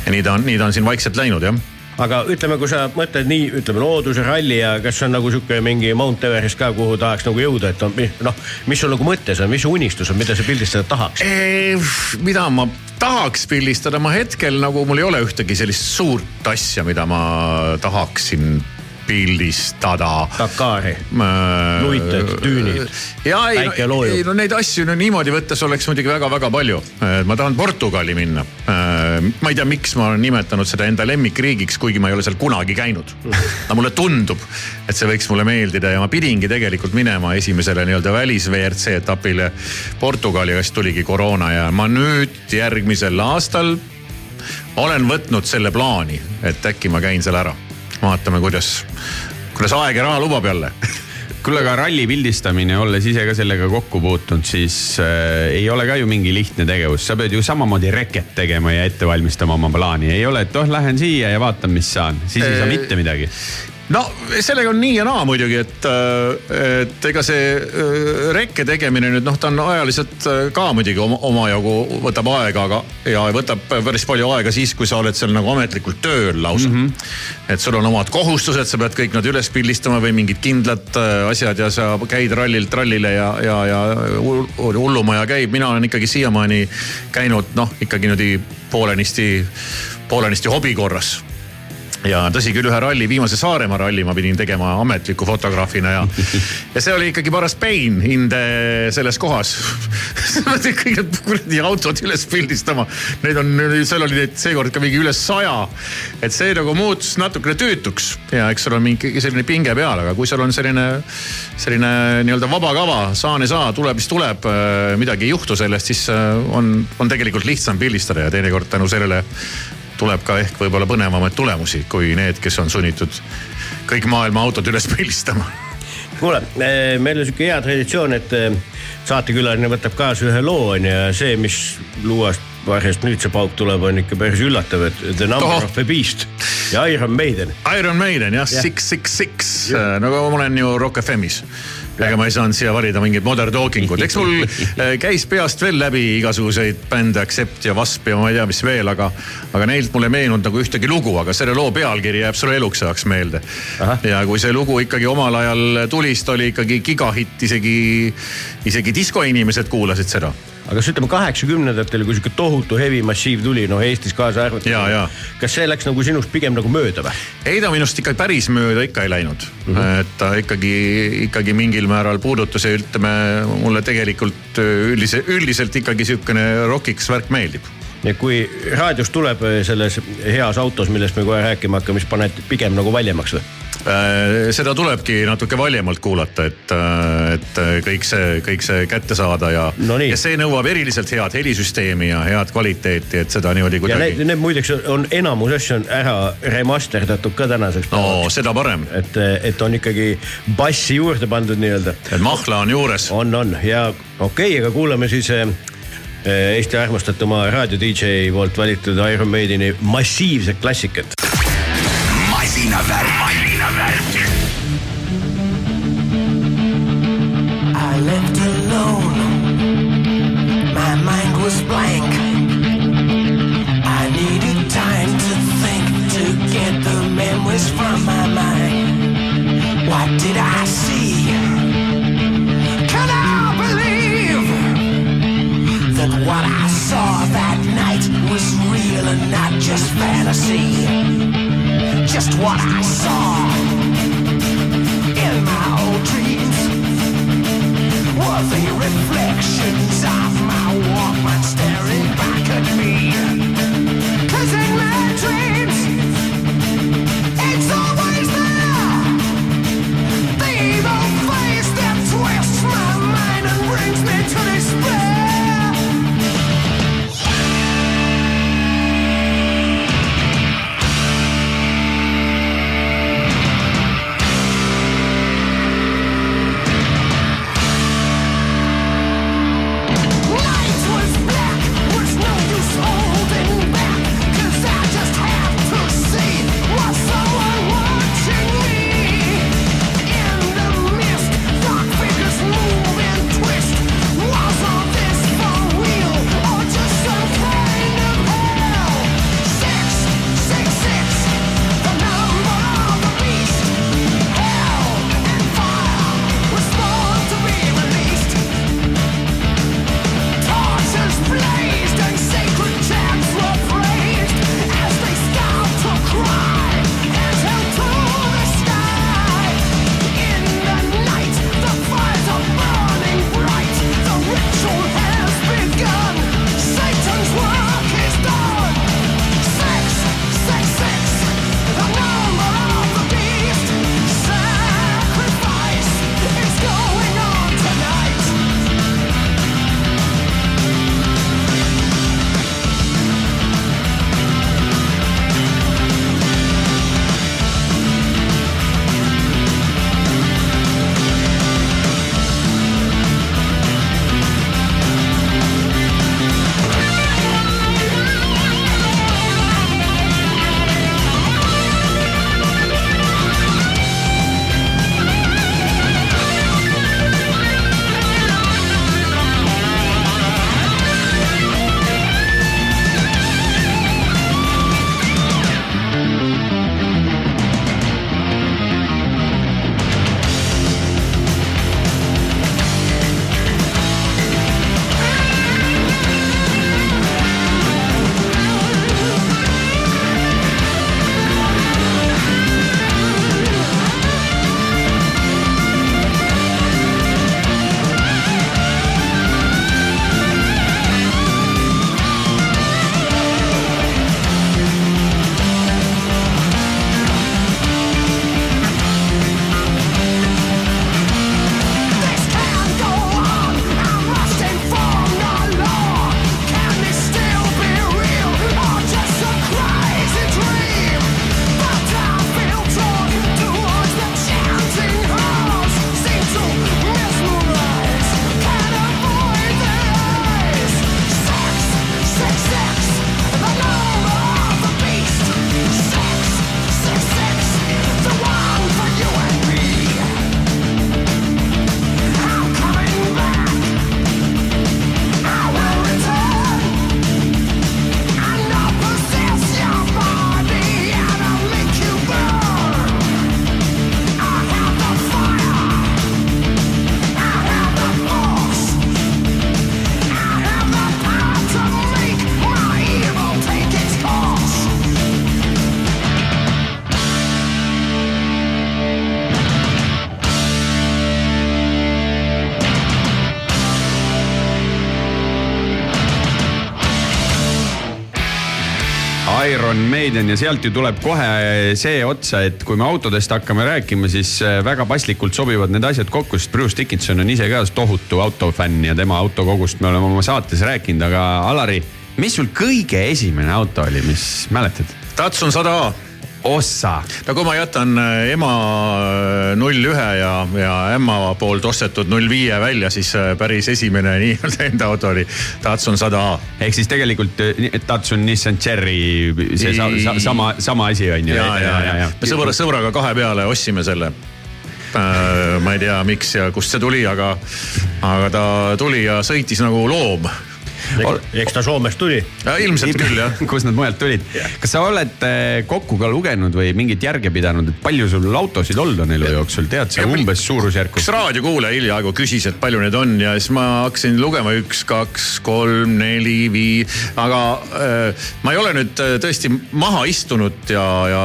ja nii ta on, nii ta on siin vaikselt läinud jah aga ütleme, kui sa mõtled nii, ütleme looduse ralli ja kas on nagu sihuke mingi Mount Everest ka, kuhu tahaks nagu jõuda, et on noh, mis sul nagu mõttes on, mis su unistus on, mida sa pildistada tahaks? mida ma tahaks pildistada, ma hetkel nagu mul ei ole ühtegi sellist suurt asja, mida ma tahaksin pildistada. Dakari, luited, düünid, ja ei, päike no, loojub. ei no neid asju no niimoodi võttes oleks muidugi väga-väga palju. ma tahan Portugali minna. ma ei tea, miks ma olen nimetanud seda enda lemmikriigiks, kuigi ma ei ole seal kunagi käinud. aga mulle tundub, et see võiks mulle meeldida ja ma pidingi tegelikult minema esimesele nii-öelda välis WRC etapile Portugali, aga siis tuligi koroona ja ma nüüd järgmisel aastal olen võtnud selle plaani, et äkki ma käin seal ära. vaatame, kuidas, kuidas aeg ja raha lubab jälle. Kuule, aga ralli pildistamine, olles ise ka sellega kokku puutunud, siis äh, ei ole ka ju mingi lihtne tegevus, sa pead ju samamoodi reket tegema ja ette valmistama oma plaani, ei ole, et oh, lähen siia ja vaatan, mis saan, siis ei saa mitte midagi. No sellega on nii ja naa muidugi, et, et ega see äh, rekke tegemine nüüd noh, ta on ajaliselt äh, ka muidugi oma, omajagu võtab aega, aga ja võtab päris palju aega siis, kui sa oled seal nagu ametlikult tööl lausa mm. -hmm. et sul on omad kohustused, sa pead kõik nad üles pildistama või mingid kindlad äh, asjad ja sa käid rallilt rallile ja, ja, ja hull- hullumaja käib, mina olen ikkagi siiamaani käinud noh, ikkagi niimoodi poolenisti, poolenisti hobi korras ja tõsi küll, ühe ralli, viimase Saaremaa ralli ma pidin tegema ametliku fotograafina ja, ja see oli ikkagi paras pain hinde selles kohas. kõik need kuradi autod üles pildistama, neid on, seal oli neid seekord ka mingi üle saja. et see nagu muutus natukene tüütuks ja eks sul on mingi selline pinge peal, aga kui sul on selline, selline nii-öelda vaba kava, saan ja saa, tuleb, mis tuleb, midagi ei juhtu sellest, siis äh, on, on tegelikult lihtsam pildistada ja teinekord tänu sellele tuleb ka ehk võib-olla põnevamaid tulemusi kui need, kes on sunnitud kõik maailma autod üles pildistama. kuule, meil on sihuke hea traditsioon, et eh, saatekülaline võtab kaasa ühe loo on ju ja see, mis luuast varjast nüüd see pauk tuleb, on ikka päris üllatav, et The Number Tohoh. of the Beast ja Iron Maiden. Iron Maiden jah ja., Six, Six, Six, nagu ma olen ju Rock FM-is. Ega ma ei saanud siia valida mingit modern talking ut, eks mul äh, käis peast veel läbi igasuguseid bände, Accept ja Wasp ja ma ei tea, mis veel, aga, aga neilt mulle ei meenunud nagu ühtegi lugu, aga selle loo pealkiri jääb sulle eluks ajaks meelde. ja kui see lugu ikkagi omal ajal tuli, siis ta oli ikkagi gigahitt, isegi, isegi diskoinimesed kuulasid seda. Aga kas ütleme kaheksakümnendatel, kui sihuke tohutu heavy massiiv tuli, noh Eestis kaasa arvatud. Kas see läks nagu sinust pigem nagu mööda või? ei ta minust ikka päris mööda ikka ei läinud mm. -hmm. et ta ikkagi, ikkagi mingil määral puudutas ja ütleme mulle tegelikult üldise, üldiselt ikkagi sihukene rokiks värk meeldib. ja kui raadios tuleb selles heas autos, millest me kohe rääkima hakkame, siis paned pigem nagu valjemaks või? Äh, seda tulebki natuke valjemalt kuulata, et, et kõik see, kõik see kätte saada ja No ja see nõuab eriliselt head helisüsteemi ja head kvaliteeti, et seda niimoodi ja need, kuidagi. need muideks on enamus asju on ära remasterdatud ka tänaseks no seda parem, et, et on ikkagi bassi juurde pandud nii-öelda. et mahla on juures. on, on ja okei okay,, aga kuulame siis Eesti armastatuma raadio DJ poolt valitud Iron Maideni massiivset klassikat. masinavärk, what I saw in my old dreams were the reflections of sealt ju tuleb kohe see otsa, et kui me autodest hakkame rääkima, siis äh, väga paslikult sobivad need asjad kokku, sest Bruce Dickinson on ise ka tohutu autofänn ja tema autokogust me oleme oma saates rääkinud, aga Alari, mis sul kõige esimene auto oli, mis mäletad? Datsun sada A ossa. no kui ma jätan äh, ema null ühe ja, ja ämma poolt ostetud null viie välja, siis äh, päris esimene nii-öelda enda auto oli Datsun sada A. ehk siis tegelikult äh, Datsun Nissan Cherry, see sa, sa, sama, sama asi on ju. ja, ja, ja, ja. me sõbra, sõbraga kahe peale ostsime selle äh, ma ei tea, miks ja kust see tuli, aga, aga ta tuli ja sõitis nagu loom. Eks ta Soomest tuli. ilmselt küll jah. kust nad mujalt tulid. kas sa oled eh, kokku ka lugenud või mingit järge pidanud, et palju sul autosid olnud on elu jooksul, tead sa umbes suurusjärku? üks raadiokuulaja hiljaaegu küsis, et palju neid on ja siis ma hakkasin lugema üks, kaks, kolm, neli, viis, aga äh, ma ei ole nüüd äh, tõesti maha istunud ja, ja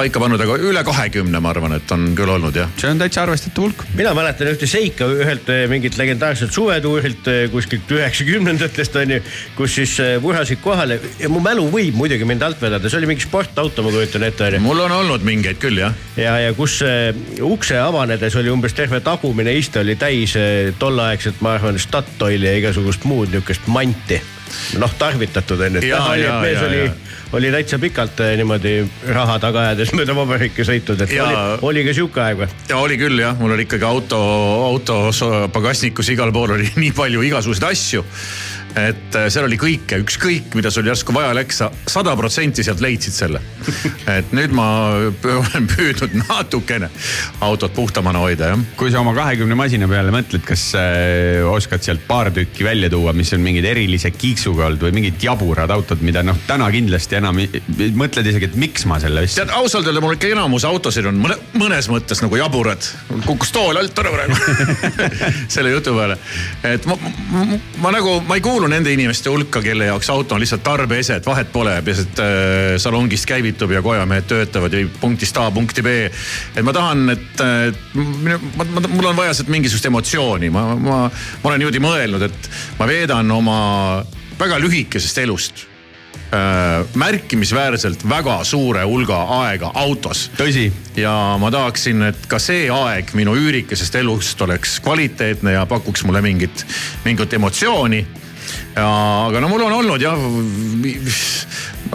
paika pannud, aga üle kahekümne, ma arvan, et on küll olnud jah. see on täitsa arvestatav hulk. mina mäletan ühte seika ühelt eh, mingit legendaarset suvetuurilt eh, kuskilt üheksakümnendatest onju, kus siis eh, vurhasid kohale ja mu mälu võib muidugi mind alt vedada, see oli mingi sportauto, ma kujutan ette onju. mul on olnud mingeid küll jah. ja, ja kus ukse avanedes oli umbes terve tagumine iste oli täis tolleaegset, ma arvan, Statoili ja igasugust muud niukest manti. noh, tarvitatud onju, mees oli oli täitsa pikalt eh, niimoodi raha taga ajades mööda vabariiki sõitnud, et Jaa. oli, oli ka sihuke aeg või? ja oli küll jah, mul oli ikkagi auto, autos pagasnikus igal pool oli nii palju igasuguseid asju. Et äh, seal oli kõike, ükskõik mida sul järsku vaja läks, sa sada protsenti sealt leidsid selle. et nüüd ma olen püüdnud natukene autot puhtamana hoida jah. kui sa oma kahekümne masina peale mõtled, kas äh, oskad sealt paar tükki välja tuua, mis on mingid erilise kiiksuga olnud või mingid jaburad autod, mida noh, täna kindlasti enam mõtled isegi, et miks ma selle ostsin. tead, ausalt öelda mul ikka enamus autosid on mõne, mõnes mõttes nagu jaburad. kukkus tool alt ära praegu selle jutu peale. et ma, ma, ma, ma nagu, ma ei kuulu nende inimeste hulka, kelle jaoks auto on lihtsalt tarbeese, et vahet pole, peaasi, et äh, salongist käivitub ja kojamehed töötavad ja punktist A punkti B. et ma tahan, et äh, ma, ma, mul on vaja sealt mingisugust emotsiooni, ma, ma, ma olen niimoodi mõelnud, et ma veedan oma väga lühikesest elust äh, märkimisväärselt väga suure hulga aega autos. tõsi, ja ma tahaksin, et ka see aeg minu üürikesest elust oleks kvaliteetne ja pakuks mulle mingit, mingit emotsiooni. Aga no mul on olnud jah, okei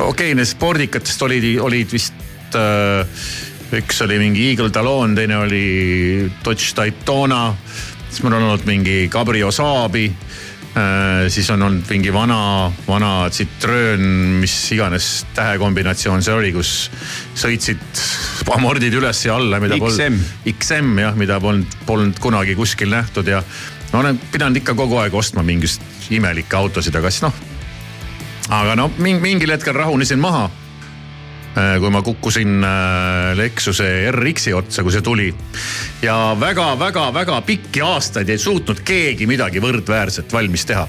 okay,, need spordikatest olid, olid vist äh, üks oli mingi Eagle Talon, teine oli Dodge Daytona, siis mul on olnud mingi Cabrio Saabi Äh, siis on olnud mingi vana, vana Citroen, mis iganes tähekombinatsioon see oli, kus sõitsid amordid üles ja alla, mida XM. XM jah, mida polnud, polnud kunagi kuskil nähtud ja ma olen pidanud ikka kogu aeg ostma mingisuguseid imelikke autosid, aga siis noh. aga no mingi, mingil hetkel rahunesin maha. kui ma kukkusin äh, Lexuse RX-i otsa, kui see tuli ja väga-väga-väga pikki aastaid ei suutnud keegi midagi võrdväärset valmis teha.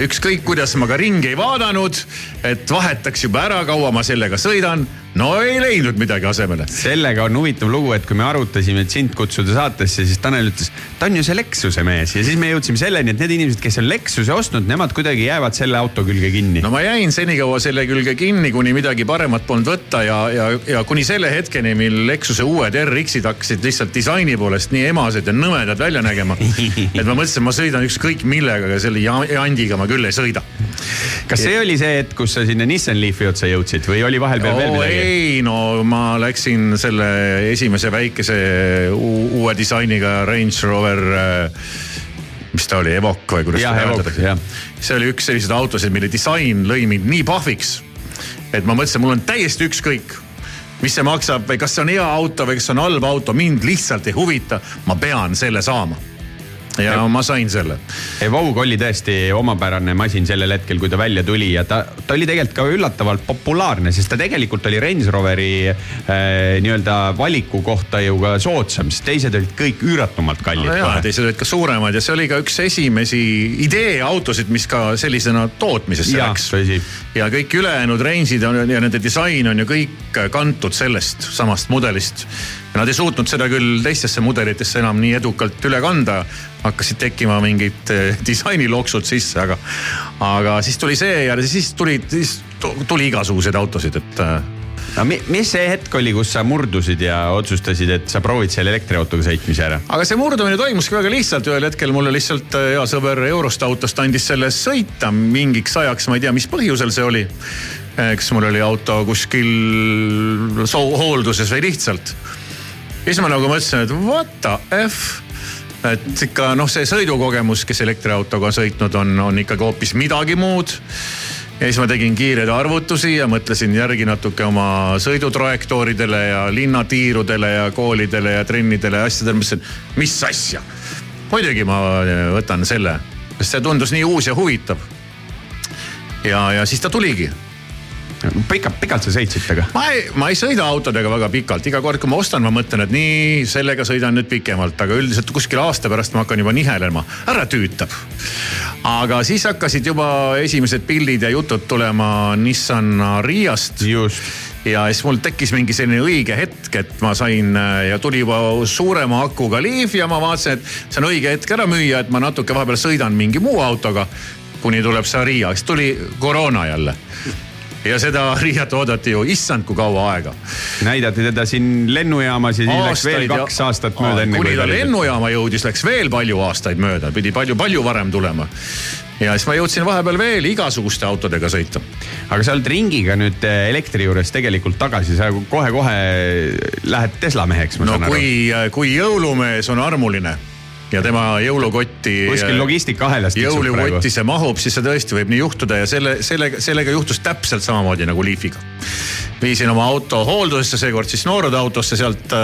ükskõik, kuidas ma ka ringi ei vaadanud, et vahetaks juba ära, kaua ma sellega sõidan, no ei leidnud midagi asemele sellega on huvitav lugu, et kui me arutasime, et sind kutsuda saatesse, siis Tanel ütles, ta on ju see Lexuse mees ja siis me jõudsime selleni, et need inimesed, kes on Lexuse ostnud, nemad kuidagi jäävad selle auto külge kinni no ma jäin senikaua selle külge kinni, kuni midagi paremat polnud võtta ja, ja, ja kuni selle hetkeni, mil Lexuse uued RX-id hakkasid lihtsalt disaini poolest nii emased ja nõmedad välja nägema. et ma mõtlesin, ma sõidan ükskõik millega, aga selle ja- jandiga ma küll ei sõida. kas see oli see hetk, kus sa sinna Nissan Leafi otsa jõudsid või oli vahepeal veel midagi? ei, no ma läksin selle esimese väikese uu- uue disainiga Range Rover äh, mis ta oli, Evoque või kuidas seda hääldatakse. see oli üks selliseid autosid, mille disain lõi mind nii pahviks, et ma mõtlesin, mul on täiesti ükskõik, mis see maksab või kas see on hea auto või kas see on halb auto, mind lihtsalt ei huvita, ma pean selle saama. Ja Jah. ma sain selle. Evoque oli tõesti omapärane masin sellel hetkel, kui ta välja tuli ja ta, ta oli tegelikult ka üllatavalt populaarne, sest ta tegelikult oli Range Roveri äh, nii-öelda valiku kohta ju ka soodsam, sest teised olid kõik üüratumalt kallid no kohe. teised olid ka suuremad ja see oli ka üks esimesi ideeautosid, mis ka sellisena tootmisesse Jah, läks ja kõik ülejäänud range'id on ja nende disain on ju kõik kantud sellest samast mudelist. Nad ei suutnud seda küll teistesse mudelitesse enam nii edukalt üle kanda. Hakkasid tekkima mingid eh, disainiloksud sisse, aga, aga siis tuli see ja siis tuli, siis tuli igasuguseid autosid, et äh, no mi- mis see hetk oli, kus sa murdusid ja otsustasid, et sa proovid selle elektriautoga sõitmise ära? aga see murdumine toimuski väga lihtsalt, ühel hetkel mulle lihtsalt äh, hea sõber Eurost autost andis selle sõita mingiks ajaks, ma ei tea, mis põhjusel see oli. kas mul oli auto kuskil hoolduses või lihtsalt. ja siis ma nagu mõtlesin, et what the f. Et ikka noh, see sõidukogemus, kes elektriautoga sõitnud, on, on ikkagi hoopis midagi muud ja siis ma tegin kiireid arvutusi ja mõtlesin järgi natuke oma sõidutrajektooridele ja linnatiirudele ja koolidele ja trennidele ja asjadele, mõtlesin, mis asja. muidugi ma võtan selle, sest see tundus nii uus ja huvitav. ja, ja siis ta tuligi. pikalt, pikalt sa sõitsid temaga? ma ei, ma ei sõida autodega väga pikalt, iga kord, kui ma ostan, ma mõtlen, et nii, sellega sõidan nüüd pikemalt, aga üldiselt kuskil aasta pärast ma hakkan juba nihelema, ära tüütab. aga siis hakkasid juba esimesed pildid ja jutud tulema Nissan Ariast just. ja siis mul tekkis mingi selline õige hetk, et ma sain ja tuli juba suurema akuga Leaf ja ma vaatasin, et see on õige hetk ära müüa, et ma natuke vahepeal sõidan mingi muu autoga. kuni tuleb see Aria, siis tuli koroona jälle. Ja seda Ariat oodati ju issand kui kaua aega. näidati teda siin lennujaamas ja siis läks veel kaks aastat mööda enne kuni ta lennujaama jõudis, läks veel palju aastaid mööda, pidi palju-palju varem tulema. ja siis ma jõudsin vahepeal veel igasuguste autodega sõita. aga sa oled ringiga nüüd eh, elektri juures tegelikult tagasi, sa kohe-kohe lähed Tesla meheks, no kui, kui jõulumees on armuline ja tema jõulukotti. kuskil logistikaahelas tiksub praegu. jõulukotti see mahub, siis see tõesti võib nii juhtuda ja selle, sellega, sellega juhtus täpselt samamoodi nagu Leafiga. viisin oma auto hooldusesse, seekord siis noorte autosse, sealt,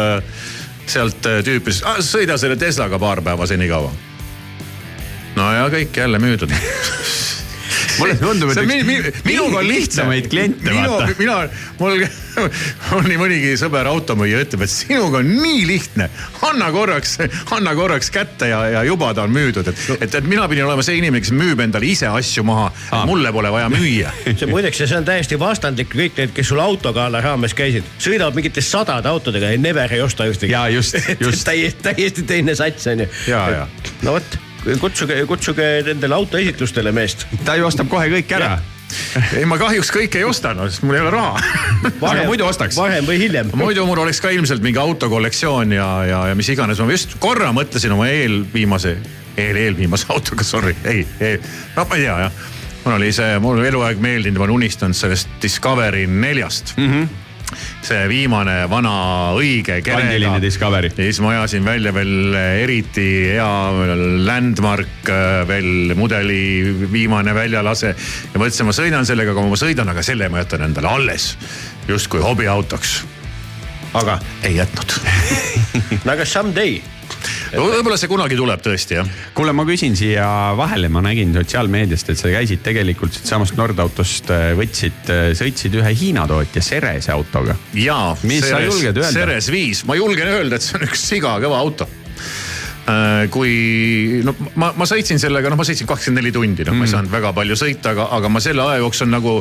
sealt äh, tüüp ütles, sõida selle Teslaga paar päeva senikaua. no ja kõik jälle müüdud. mulle tundub, et on mi- mi- üks minuga on lihtsamaid kliente, minu vaata., mina, mul on nii mõnigi sõber automüüja ütleb, et sinuga on nii lihtne. anna korraks, anna korraks kätte ja, ja juba ta on müüdud, et, et, et mina pidin olema see inimene, kes müüb endale ise asju maha Aa., mulle pole vaja müüa. see muideks, see on täiesti vastandlik, kõik need, kes sul autogala raames käisid, sõidavad mingite sadade autodega ja never ei osta ühtegi. Jaa, just, just. täiesti, täiesti teine sats on ju. Jaa, jaa. no vot, kutsuge, kutsuge nendele autoesitlustele meest. ta ju ostab kohe kõik ära. ei, ma kahjuks kõike ei osta, no sest mul ei ole raha. Aga muidu ostaks. varem või hiljem. muidu mul oleks ka ilmselt mingi autokollektsioon ja, ja, ja mis iganes, ma just korra mõtlesin oma eelviimase, eel, eelviimase autoga, sorry, ei, ei, no ma ei tea jah. mul oli see, mul eluaeg meeldinud, ma olen unistanud sellest Discovery neljast mm. -hmm see viimane vana õige Discovery. ja siis ma ajasin välja veel eriti hea Landmark äh, veel mudeli viimane väljalase. ja mõtlesin, ma sõidan sellega, aga ma sõidan, aga selle ma jätan endale alles justkui hobiautoks. aga ei jätnud. no aga someday. Võib-olla see kunagi tuleb tõesti jah. kuule, ma küsin siia vahele, ma nägin sotsiaalmeediast, et sa käisid tegelikult siitsamast Nordautost, võtsid, sõitsid ühe Hiina tootja Cerese autoga. jaa. Mis sa julged öelda? Ceres viis, ma julgen öelda, et see on üks siga kõva auto. Kui no ma, ma sõitsin sellega, noh, ma sõitsin kakskümmend neli tundi, noh, ma ei saanud väga palju sõita, aga, aga ma selle aja jooksul nagu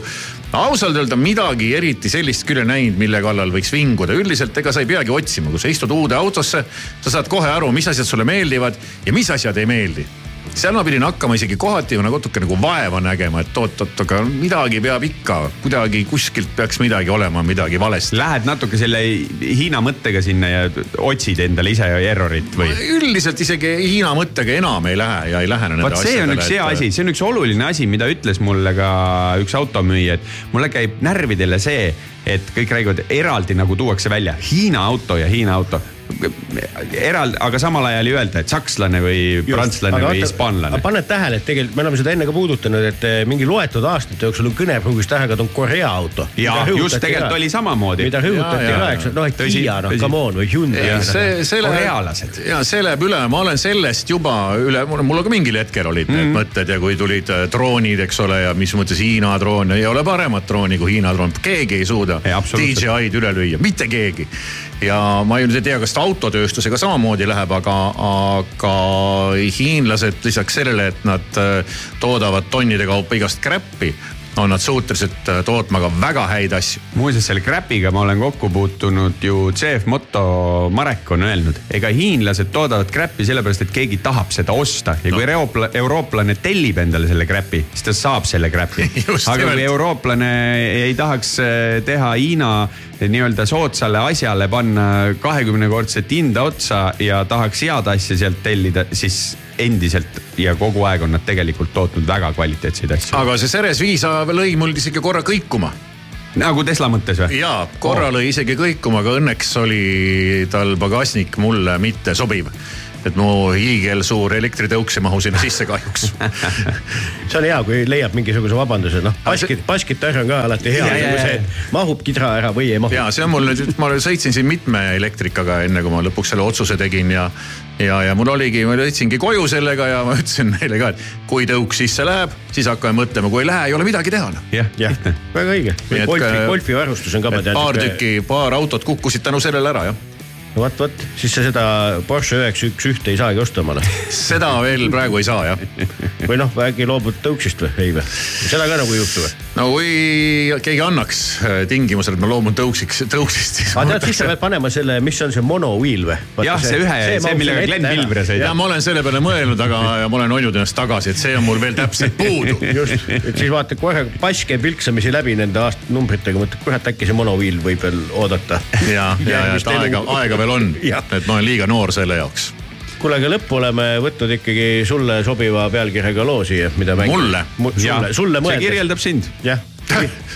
ausalt öelda midagi eriti sellist küll ei näinud, mille kallal võiks vinguda. üldiselt ega sa ei peagi otsima, kui sa istud uude autosse, sa saad kohe aru, mis asjad sulle meeldivad ja mis asjad ei meeldi seal ma pidin hakkama isegi kohati nagu natuke nagu vaeva nägema, et oot-oot, aga midagi peab ikka, kuidagi kuskilt peaks midagi olema, midagi valesti. Lähed natuke selle Hiina mõttega sinna ja otsid endale ise errorit või? üldiselt isegi Hiina mõttega enam ei lähe ja ei lähene nende vot see on üks hea asi, see on üks oluline asi, mida ütles mulle ka üks automüüja, et mulle käib närvidele see, et kõik räägivad eraldi nagu tuuakse välja Hiina auto ja Hiina auto. eraldi, aga samal ajal ei öelda, et sakslane või prantslane või hispaanlane. paned tähele, et tegelikult me oleme seda enne ka puudutanud, et eh, mingi loetud aastate jooksul on kõnepruugis tähega, on Korea auto. ja just tegelikult oli samamoodi. mida rõhutati ka, eks, noh, et Kiia, noh, come on või Hyundai. see, see läheb Korealased., ja see läheb üle, ma olen sellest juba üle, mul ka mingil hetkel olid mm need mõtted ja kui tulid äh, droonid, eks ole, ja mis mõttes Hiina droon, ei ole paremat drooni kui Hiina droon, keegi ei suuda. DJI-d üle lüüa, mitte keegi. ja ma ei tea, kas ta autotööstusega samamoodi läheb, aga, aga hiinlased lisaks sellele, et nad äh, toodavad tonnide kaupa igast kräppi, on nad suutelised äh, tootma ka väga häid asju. muuseas, selle Crapiga ma olen kokku puutunud ju CF Moto Marek on öelnud, ega hiinlased toodavad Crapi sellepärast, et keegi tahab seda osta ja kui no. euroopla, eurooplane tellib endale selle Crapi, siis ta saab selle Crapi aga kui eurooplane ei tahaks eh, teha Hiina nii-öelda soodsale asjale panna kahekümnekordset hinda otsa ja tahaks head asja sealt tellida, siis endiselt ja kogu aeg on nad tegelikult tootnud väga kvaliteetseid asju. aga see Ceres viis lõi mul isegi korra kõikuma nagu Tesla mõttes või? ja korra lõi isegi kõikuma, aga õnneks oli tal pagasnik mulle mitte sobiv. Et mu hiigelsuur elektritõuks ei mahu sinna sisse kahjuks. see on hea, kui leiab mingisuguse vabanduse, noh, baskit, baskitarr on ka alati hea, nagu see, et mahub kidra ära või ei mahu. ja see on mul nüüd, ma sõitsin siin mitme elektrikaga, enne kui ma lõpuks selle otsuse tegin ja ja, ja mul oligi, ma sõitsingi koju sellega ja ma ütlesin neile ka, et kui tõuk sisse läheb, siis hakkame mõtlema, kui ei lähe, ei ole midagi teha. noh. jah, jah, väga õige. Golfi, ka- golfivarustus on ka, paar tükki, paar autot kukkusid tänu sellele ära jah. vot, vot, siis sa seda Porsche üheksa üks ühte ei saagi osta omale. seda veel praegu ei saa jah. või noh, äkki loobud tõuksist või, ei või? seda ka nagu ei juhtu või? No kui keegi annaks äh, tingimusel, et ma loobun tõuksiks, tõuksist, siis. aga tead, siis sa pead panema selle, mis on see monowheel või? jah, see ühe, see, millega Glen Pilvre ja sõidab. ma olen selle peale mõelnud, aga ja ma olen hoidnud ennast tagasi, et see on mul veel täpselt puudu. just, et siis vaata kohe pass käib vilksamisi läbi nende aastanumbritega, mõtled, kurat, äkki see monowheel võib veel oodata. ja, ja, ja et aega, aega veel on, et ma olen liiga noor selle jaoks. kuule, aga lõppu oleme võtnud ikkagi sulle sobiva pealkirjaga loo siia, mida mängida. Mulle? sulle, sulle see mõeldes. kirjeldab sind. jah,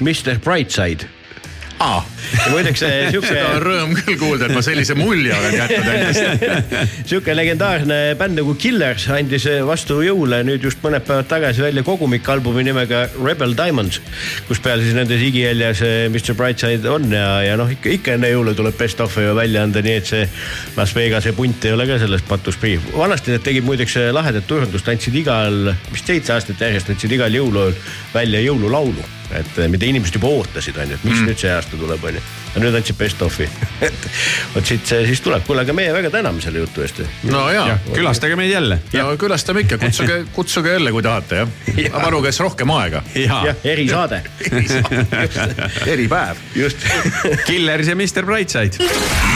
Mr Brightside. aa, ja muideks see sihuke seda on rõõm küll kuulda, et ma sellise mulje olen jätnud endast. sihuke legendaarne bänd nagu Killers andis vastu jõule nüüd just mõned päevad tagasi välja kogumikalbumi nimega Rebel Diamonds, kus peal siis nende sigijäljes eh, Mr Brightside on ja, ja noh, ikka, ikka enne jõule tuleb best of'e ju välja anda, nii et see Las Vegase punt ei ole ka sellest patust prii. vanasti nad tegid muideks eh, lahedat turundust, andsid igal, vist seitse aastat järjest andsid igal jõuluööl välja jõululaulu, et eh, mida inimesed juba ootasid, onju, et mis mm. nüüd see aasta tuleb, onju. ja nüüd andsid best of'i, et vot siit see siis tuleb, kuule, aga meie väga täname selle jutu eest no ja, külastage meid jälle. ja külastame ikka, kutsuge, kutsuge jälle, kui tahate jah ja.. paluge siis rohkem aega. jah, erisaade, eripäev. just. Killers ja Mr Brightside.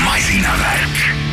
masinavärk.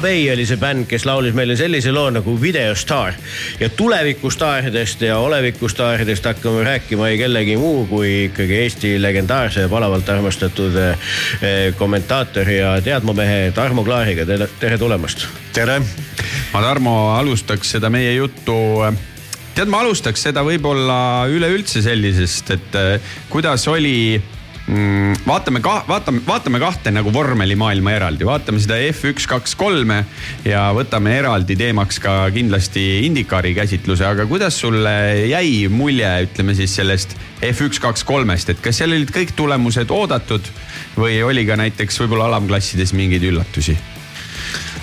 Bay oli see bänd, kes laulis meile sellise loo nagu Videostaar ja tulevikustaaridest ja olevikustaaridest hakkame rääkima ei kellegi muu kui ikkagi Eesti legendaarse ja palavalt armastatud eh, kommentaatori ja teadmamehe Tarmo Klaariga, tere, tulemast. tere. ma, Tarmo, alustaks seda meie juttu tead, ma alustaks seda võib-olla üleüldse sellisest, et eh, kuidas oli mm, vaatame ka, vaatame, vaatame kahte nagu vormelimaailma eraldi, vaatame seda F1 kaks kolme ja võtame eraldi teemaks ka kindlasti Indikaari käsitluse, aga kuidas sulle jäi mulje, ütleme siis sellest F1 kaks kolmest, et kas seal olid kõik tulemused oodatud või oli ka näiteks võib-olla alamklassides mingeid üllatusi?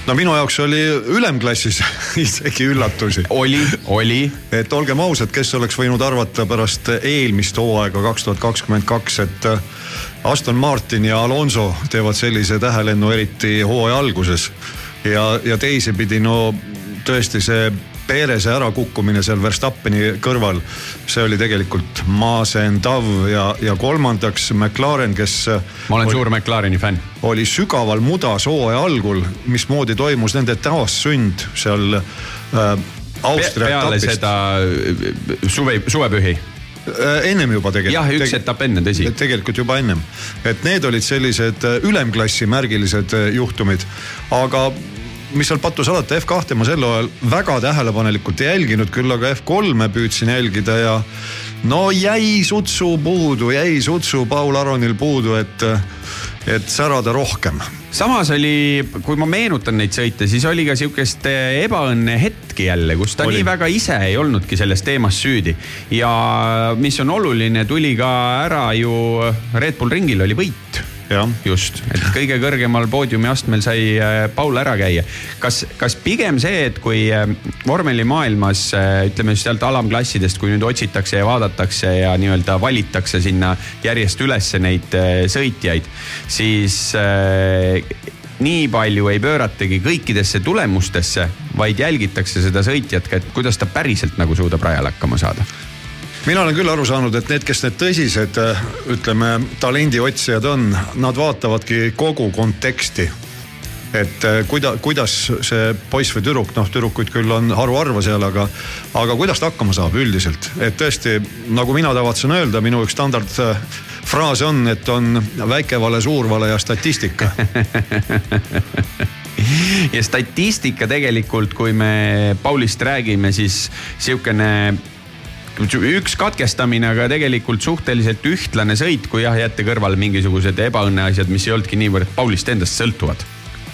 no minu jaoks oli ülemklassis isegi üllatusi. oli, oli et olgem ausad, kes oleks võinud arvata pärast eelmist hooaega kaks tuhat kakskümmend kaks, et Aston Martin ja Alonso teevad sellise tähelennu, eriti hooaja alguses. ja, ja teisipidi no tõesti see Perese ärakukkumine seal Verstappeni kõrval, see oli tegelikult masendav ja, ja kolmandaks McLaren, kes. ma olen suur McLareni fänn. oli sügaval mudas hooaja algul, mismoodi toimus nende taassünd seal äh, Austria peale etapist. seda äh, suve, suvepühi. Ennem juba tegelikult. jah, üks etapp enne, tõsi. tegelikult juba ennem, et need olid sellised äh, ülemklassi märgilised äh, juhtumid, aga mis seal pattu salata, F2-e ma sel ajal väga tähelepanelikult ei jälginud, küll aga F3-e püüdsin jälgida ja no jäi sutsu puudu, jäi sutsu Paul Aronil puudu, et äh, et särada rohkem samas oli, kui ma meenutan neid sõite, siis oli ka sihukest ebaõnne hetki jälle, kus ta Oli. nii väga ise ei olnudki selles teemas süüdi. ja mis on oluline, tuli ka ära ju Red Bull ringil oli võit just, et kõige kõrgemal poodiumi astmel sai äh, Paul ära käia. kas, kas pigem see, et kui äh, vormelimaailmas äh, ütleme just sealt alamklassidest, kui nüüd otsitakse ja vaadatakse ja nii-öelda valitakse sinna järjest ülesse neid sõitjaid, siis nii palju ei pööratagi kõikidesse tulemustesse, vaid jälgitakse seda sõitjat ka, et kuidas ta päriselt nagu suudab rajal hakkama saada. Mina olen küll aru saanud, et need, kes need tõsised, ütleme, talendiotsijad on, nad vaatavadki kogu konteksti et eh, kuida-, kuidas see poiss või tüdruk, noh tüdrukuid küll on haruharva seal, aga, aga kuidas ta hakkama saab üldiselt, et tõesti nagu mina tavatsen öelda, minu üks standardfraas on, et on väike vale, suur vale ja statistika. ja statistika tegelikult, kui me Paulist räägime, siis sihukene üks katkestamine, aga tegelikult suhteliselt ühtlane sõit, kui jah, jätta kõrvale mingisugused ebaõnne asjad, mis ei olnudki niivõrd Paulist endast sõltuvad.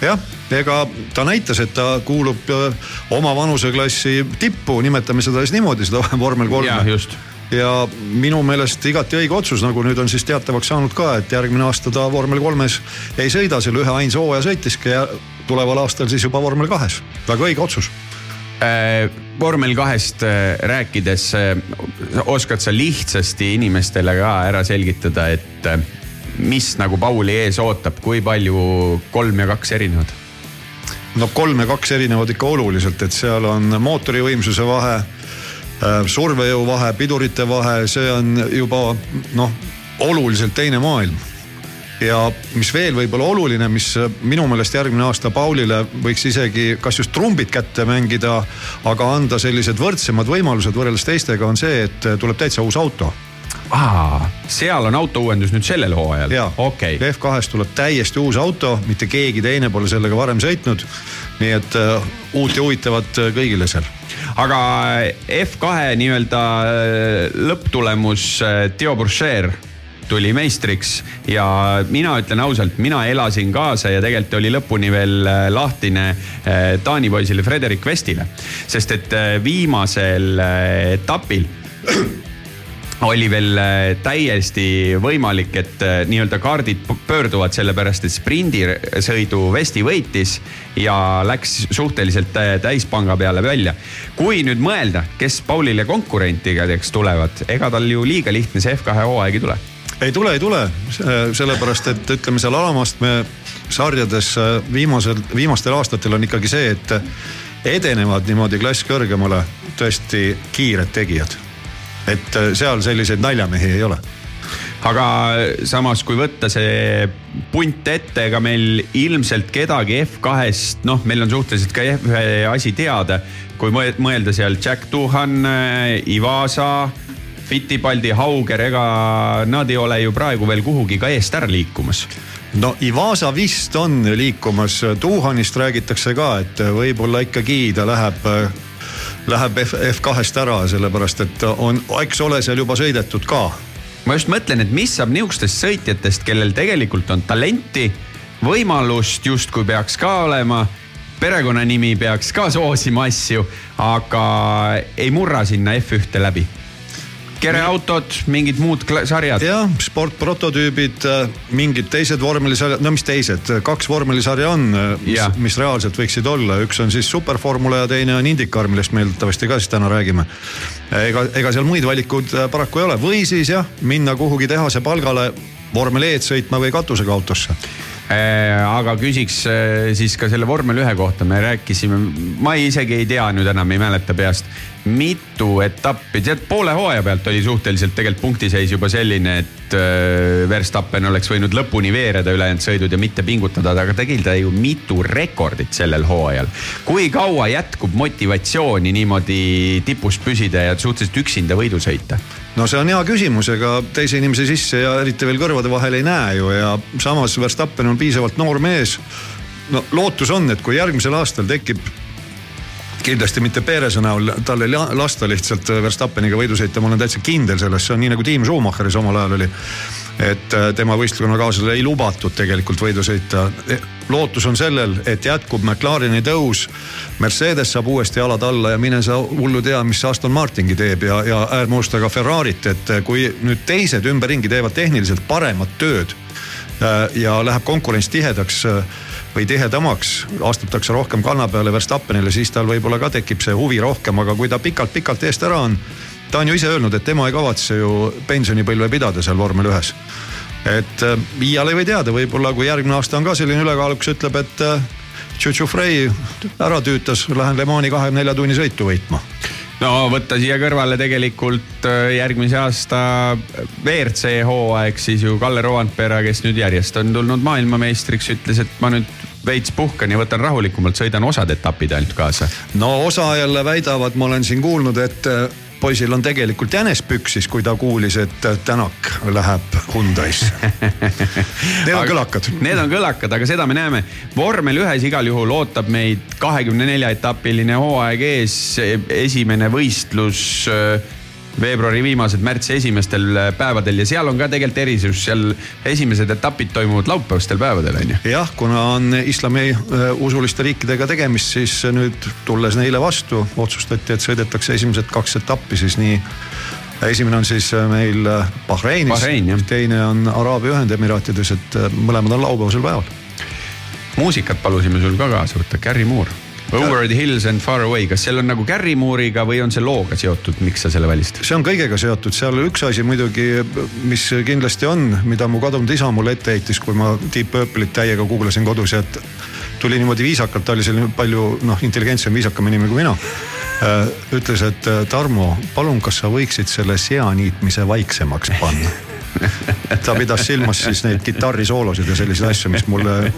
jah, ega ta näitas, et ta kuulub äh, oma vanuseklassi tippu, nimetame seda siis niimoodi, seda vormel kolme jah, just. ja minu meelest igati õige otsus, nagu nüüd on siis teatavaks saanud ka, et järgmine aasta ta vormel kolmes ei sõida, selle ühe ainsa hooaja sõitiski ja tuleval aastal siis juba vormel kahes. väga õige otsus. Äh, vormel kahest äh, rääkides äh, oskad sa lihtsasti inimestele ka ära selgitada, et mis nagu Pauli ees ootab, kui palju kolm ja kaks erinevad? no kolm ja kaks erinevad ikka oluliselt, et seal on mootori võimsuse vahe, survejõu vahe, pidurite vahe, see on juba noh, oluliselt teine maailm ja mis veel võib-olla oluline, mis minu meelest järgmine aasta Paulile võiks isegi kas just trumbid kätte mängida, aga anda sellised võrdsemad võimalused võrreldes teistega, on see, et tuleb täitsa uus auto. aa, seal on autouuendus nüüd sellel hooajal ja, okei okay.. F2-st tuleb täiesti uus auto, mitte keegi teine pole sellega varem sõitnud. nii et uh, uut ja huvitavat kõigile seal. aga F2 nii-öelda äh, lõpptulemus, Theo Burcher tuli meistriks ja mina ütlen ausalt, mina elasin kaasa ja tegelikult oli lõpuni veel äh, lahtine äh, Taani poisile Frederik Vestile, sest et äh, viimasel etapil oli veel täiesti võimalik, et nii-öelda kaardid pöörduvad, sellepärast et sprindisõidu Vesti võitis ja läks suhteliselt tä- täispanga peale välja. kui nüüd mõelda, kes Paulile konkurentideks tulevad, ega tal ju liiga lihtne see F2 hooaeg ei tule ei tule, ei tule, sellepärast et ütleme seal alamastme sarjades äh, viimasel, viimastel aastatel on ikkagi see, et edenevad niimoodi klass kõrgemale tõesti kiired tegijad. et äh, seal selliseid naljamehi ei ole aga samas, kui võtta see punt ette, ega meil ilmselt kedagi F2-st, noh, meil on suhteliselt ka F1 asi teada. kui mõe- mõelda seal Jack Duhan, Ivasa, Fittipaldi, Hauger, ega nad ei ole ju praegu veel kuhugi ka eest ära liikumas. no Ivasa vist on liikumas, Tuhanist räägitakse ka, et võib-olla ikkagi ta läheb, läheb F, F2-st ära, sellepärast et on, eks ole seal juba sõidetud ka ma just mõtlen, et mis saab nihukestest sõitjatest, kellel tegelikult on talenti, võimalust justkui peaks ka olema, perekonnanimi peaks ka soosima asju, aga ei murra sinna F1-te läbi. kereautod, mingid muud sarjad. jah, sportprototüübid, mingid teised vormelisarjad, no mis teised, kaks vormelisarja on, mis, Jah. mis reaalselt võiksid olla, üks on siis superformula ja teine on IndyCar, millest me eeldatavasti ka siis täna räägime. ega, ega seal muid valikuid äh, paraku ei ole või siis jah, minna kuhugi tehase palgale vormel E-d sõitma või katusega autosse. Äh, aga küsiks äh, siis ka selle vormel ühe kohta, me rääkisime, ma ei, isegi ei tea nüüd enam, ei mäleta peast. Mitu etappi, tead poole hooaja pealt oli suhteliselt tegelikult punktiseis juba selline, et äh, Verstappen oleks võinud lõpuni veereda ülejäänud sõidud ja mitte pingutada, aga tegi ta ju mitu rekordit sellel hooajal. kui kaua jätkub motivatsiooni niimoodi tipus püsida ja suhteliselt üksinda võidu sõita? no see on hea küsimus, ega teise inimese sisse ja eriti veel kõrvade vahel ei näe ju ja samas Verstappen on piisavalt noor mees. no lootus on, et kui järgmisel aastal tekib kindlasti mitte Perese näol, tal la- lasta lihtsalt Verstappeniga võidu sõita, ma olen täitsa kindel selles, see on nii nagu Tiim Schumacheris omal ajal oli. et äh, tema võistkonnakaaslasele ei lubatud tegelikult võidu sõita. lootus on sellel, et jätkub McLareni tõus. Mercedes saab uuesti jalad alla ja mine sa hullu tea, mis Aston Martingi teeb ja, ja ärme unusta ka Ferrarit, et äh, kui nüüd teised ümberringi teevad tehniliselt paremat tööd äh, ja läheb konkurents tihedaks äh, või tihedamaks, astutakse rohkem kanna peale Verstappenile, siis tal võib-olla ka tekib see huvi rohkem, aga kui ta pikalt-pikalt eest ära on. ta on ju ise öelnud, et tema ei kavatse ju pensionipõlve pidada seal vormel ühes. et äh, iial ei või teada, võib-olla kui järgmine aasta on ka selline ülekaalukas, ütleb, et äh, Tšutšufrei ära tüütas, lähen Le Mani kahekümne nelja tunni sõitu võitma no võtta siia kõrvale tegelikult äh, järgmise aasta WRC hooaeg siis ju Kalle Rovanpera, kes nüüd järjest on tulnud maailmameistriks, ütles, et ma nüüd veits puhkan ja võtan rahulikumalt, sõidan osad etapid ainult kaasa. no osa jälle väidavad, ma olen siin kuulnud, et äh, poisil on tegelikult jänes püksis, kui ta kuulis, et Tänak läheb Hyundai'sse. Need on kõlakad. Need on kõlakad, aga seda me näeme. vormel ühes igal juhul ootab meid kahekümne nelja etapiline hooaeg ees, esimene võistlus veebruari viimased, märtsi esimestel äh, päevadel ja seal on ka tegelikult erisus, seal esimesed etapid toimuvad laupäevastel päevadel on ju. jah, kuna on islami äh, usuliste riikidega tegemist, siis nüüd tulles neile vastu, otsustati, et sõidetakse esimesed kaks etappi siis nii. esimene on siis äh, meil Bahreinis Bahrein, teine on Araabia Ühendemiraatides, et mõlemad on laupäevasel päeval. muusikat palusime sul ka kaasa võtta, Gary Moore. Over the hills and far away, kas seal on nagu Gary Moore'iga või on see looga seotud, miks sa selle valistasid? see on kõigega seotud, seal üks asi muidugi, mis kindlasti on, mida mu kadunud isa mulle ette heitis, kui ma Deep Purple'it täiega guuglasin kodus ja et tuli niimoodi viisakalt, ta oli selline palju noh, intelligentsem, viisakam inimene kui mina. ütles, et Tarmo, palun, kas sa võiksid selle seaniitmise vaiksemaks panna ta pidas silmas siis neid kitarrisoolosid ja selliseid asju, mis mulle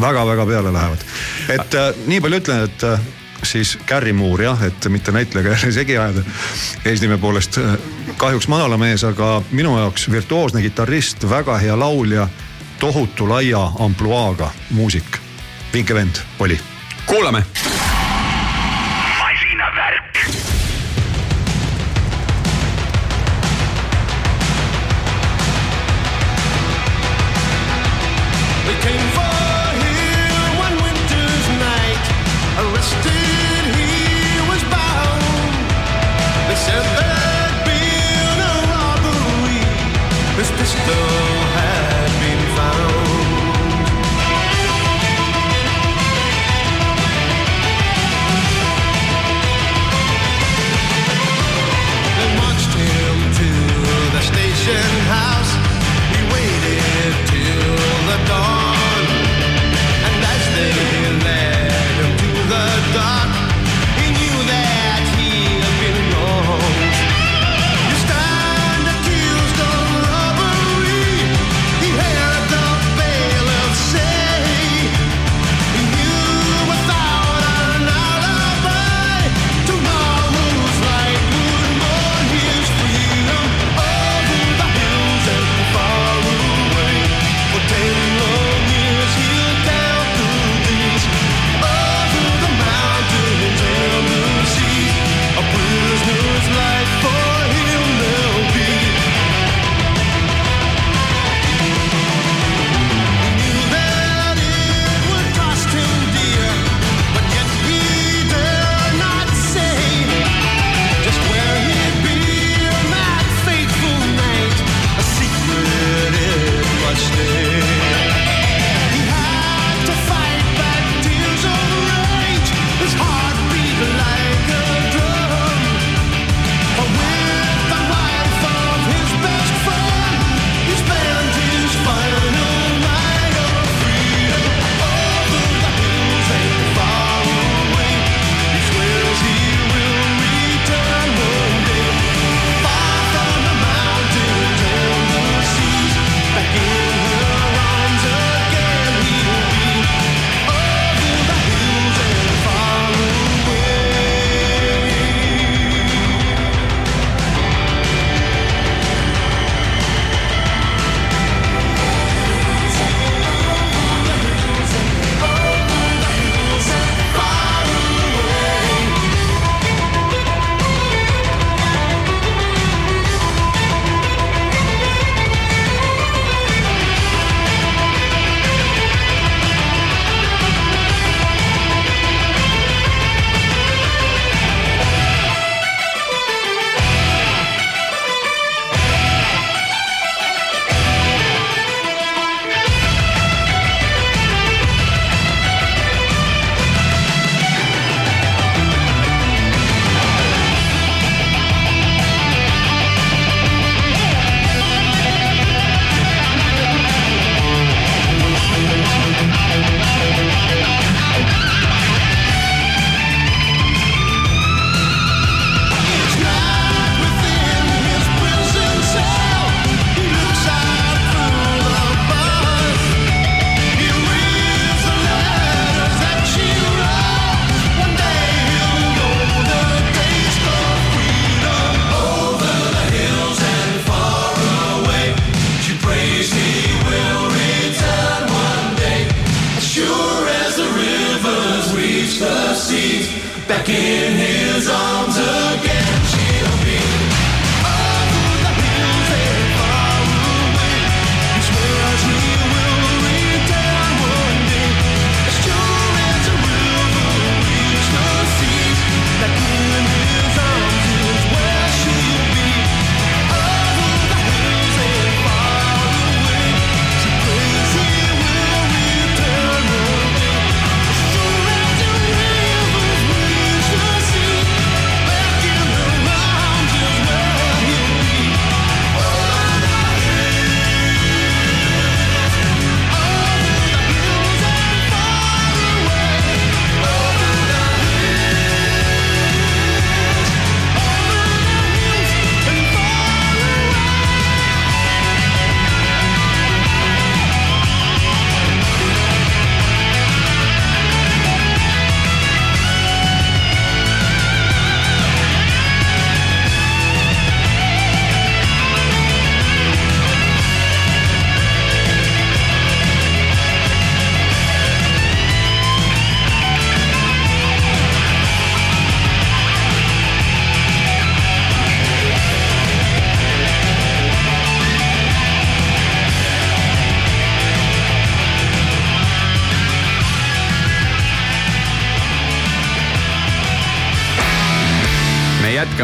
väga-väga peale lähevad. et äh, nii palju ütlen, et äh, siis Gary Moore jah, et mitte näitlejaga jälle segi ajada. eesnime poolest äh, kahjuks madala mees, aga minu jaoks virtuoosne kitarrist, väga hea laulja, tohutu laia ampluaaga muusik. vinke vend oli. kuulame.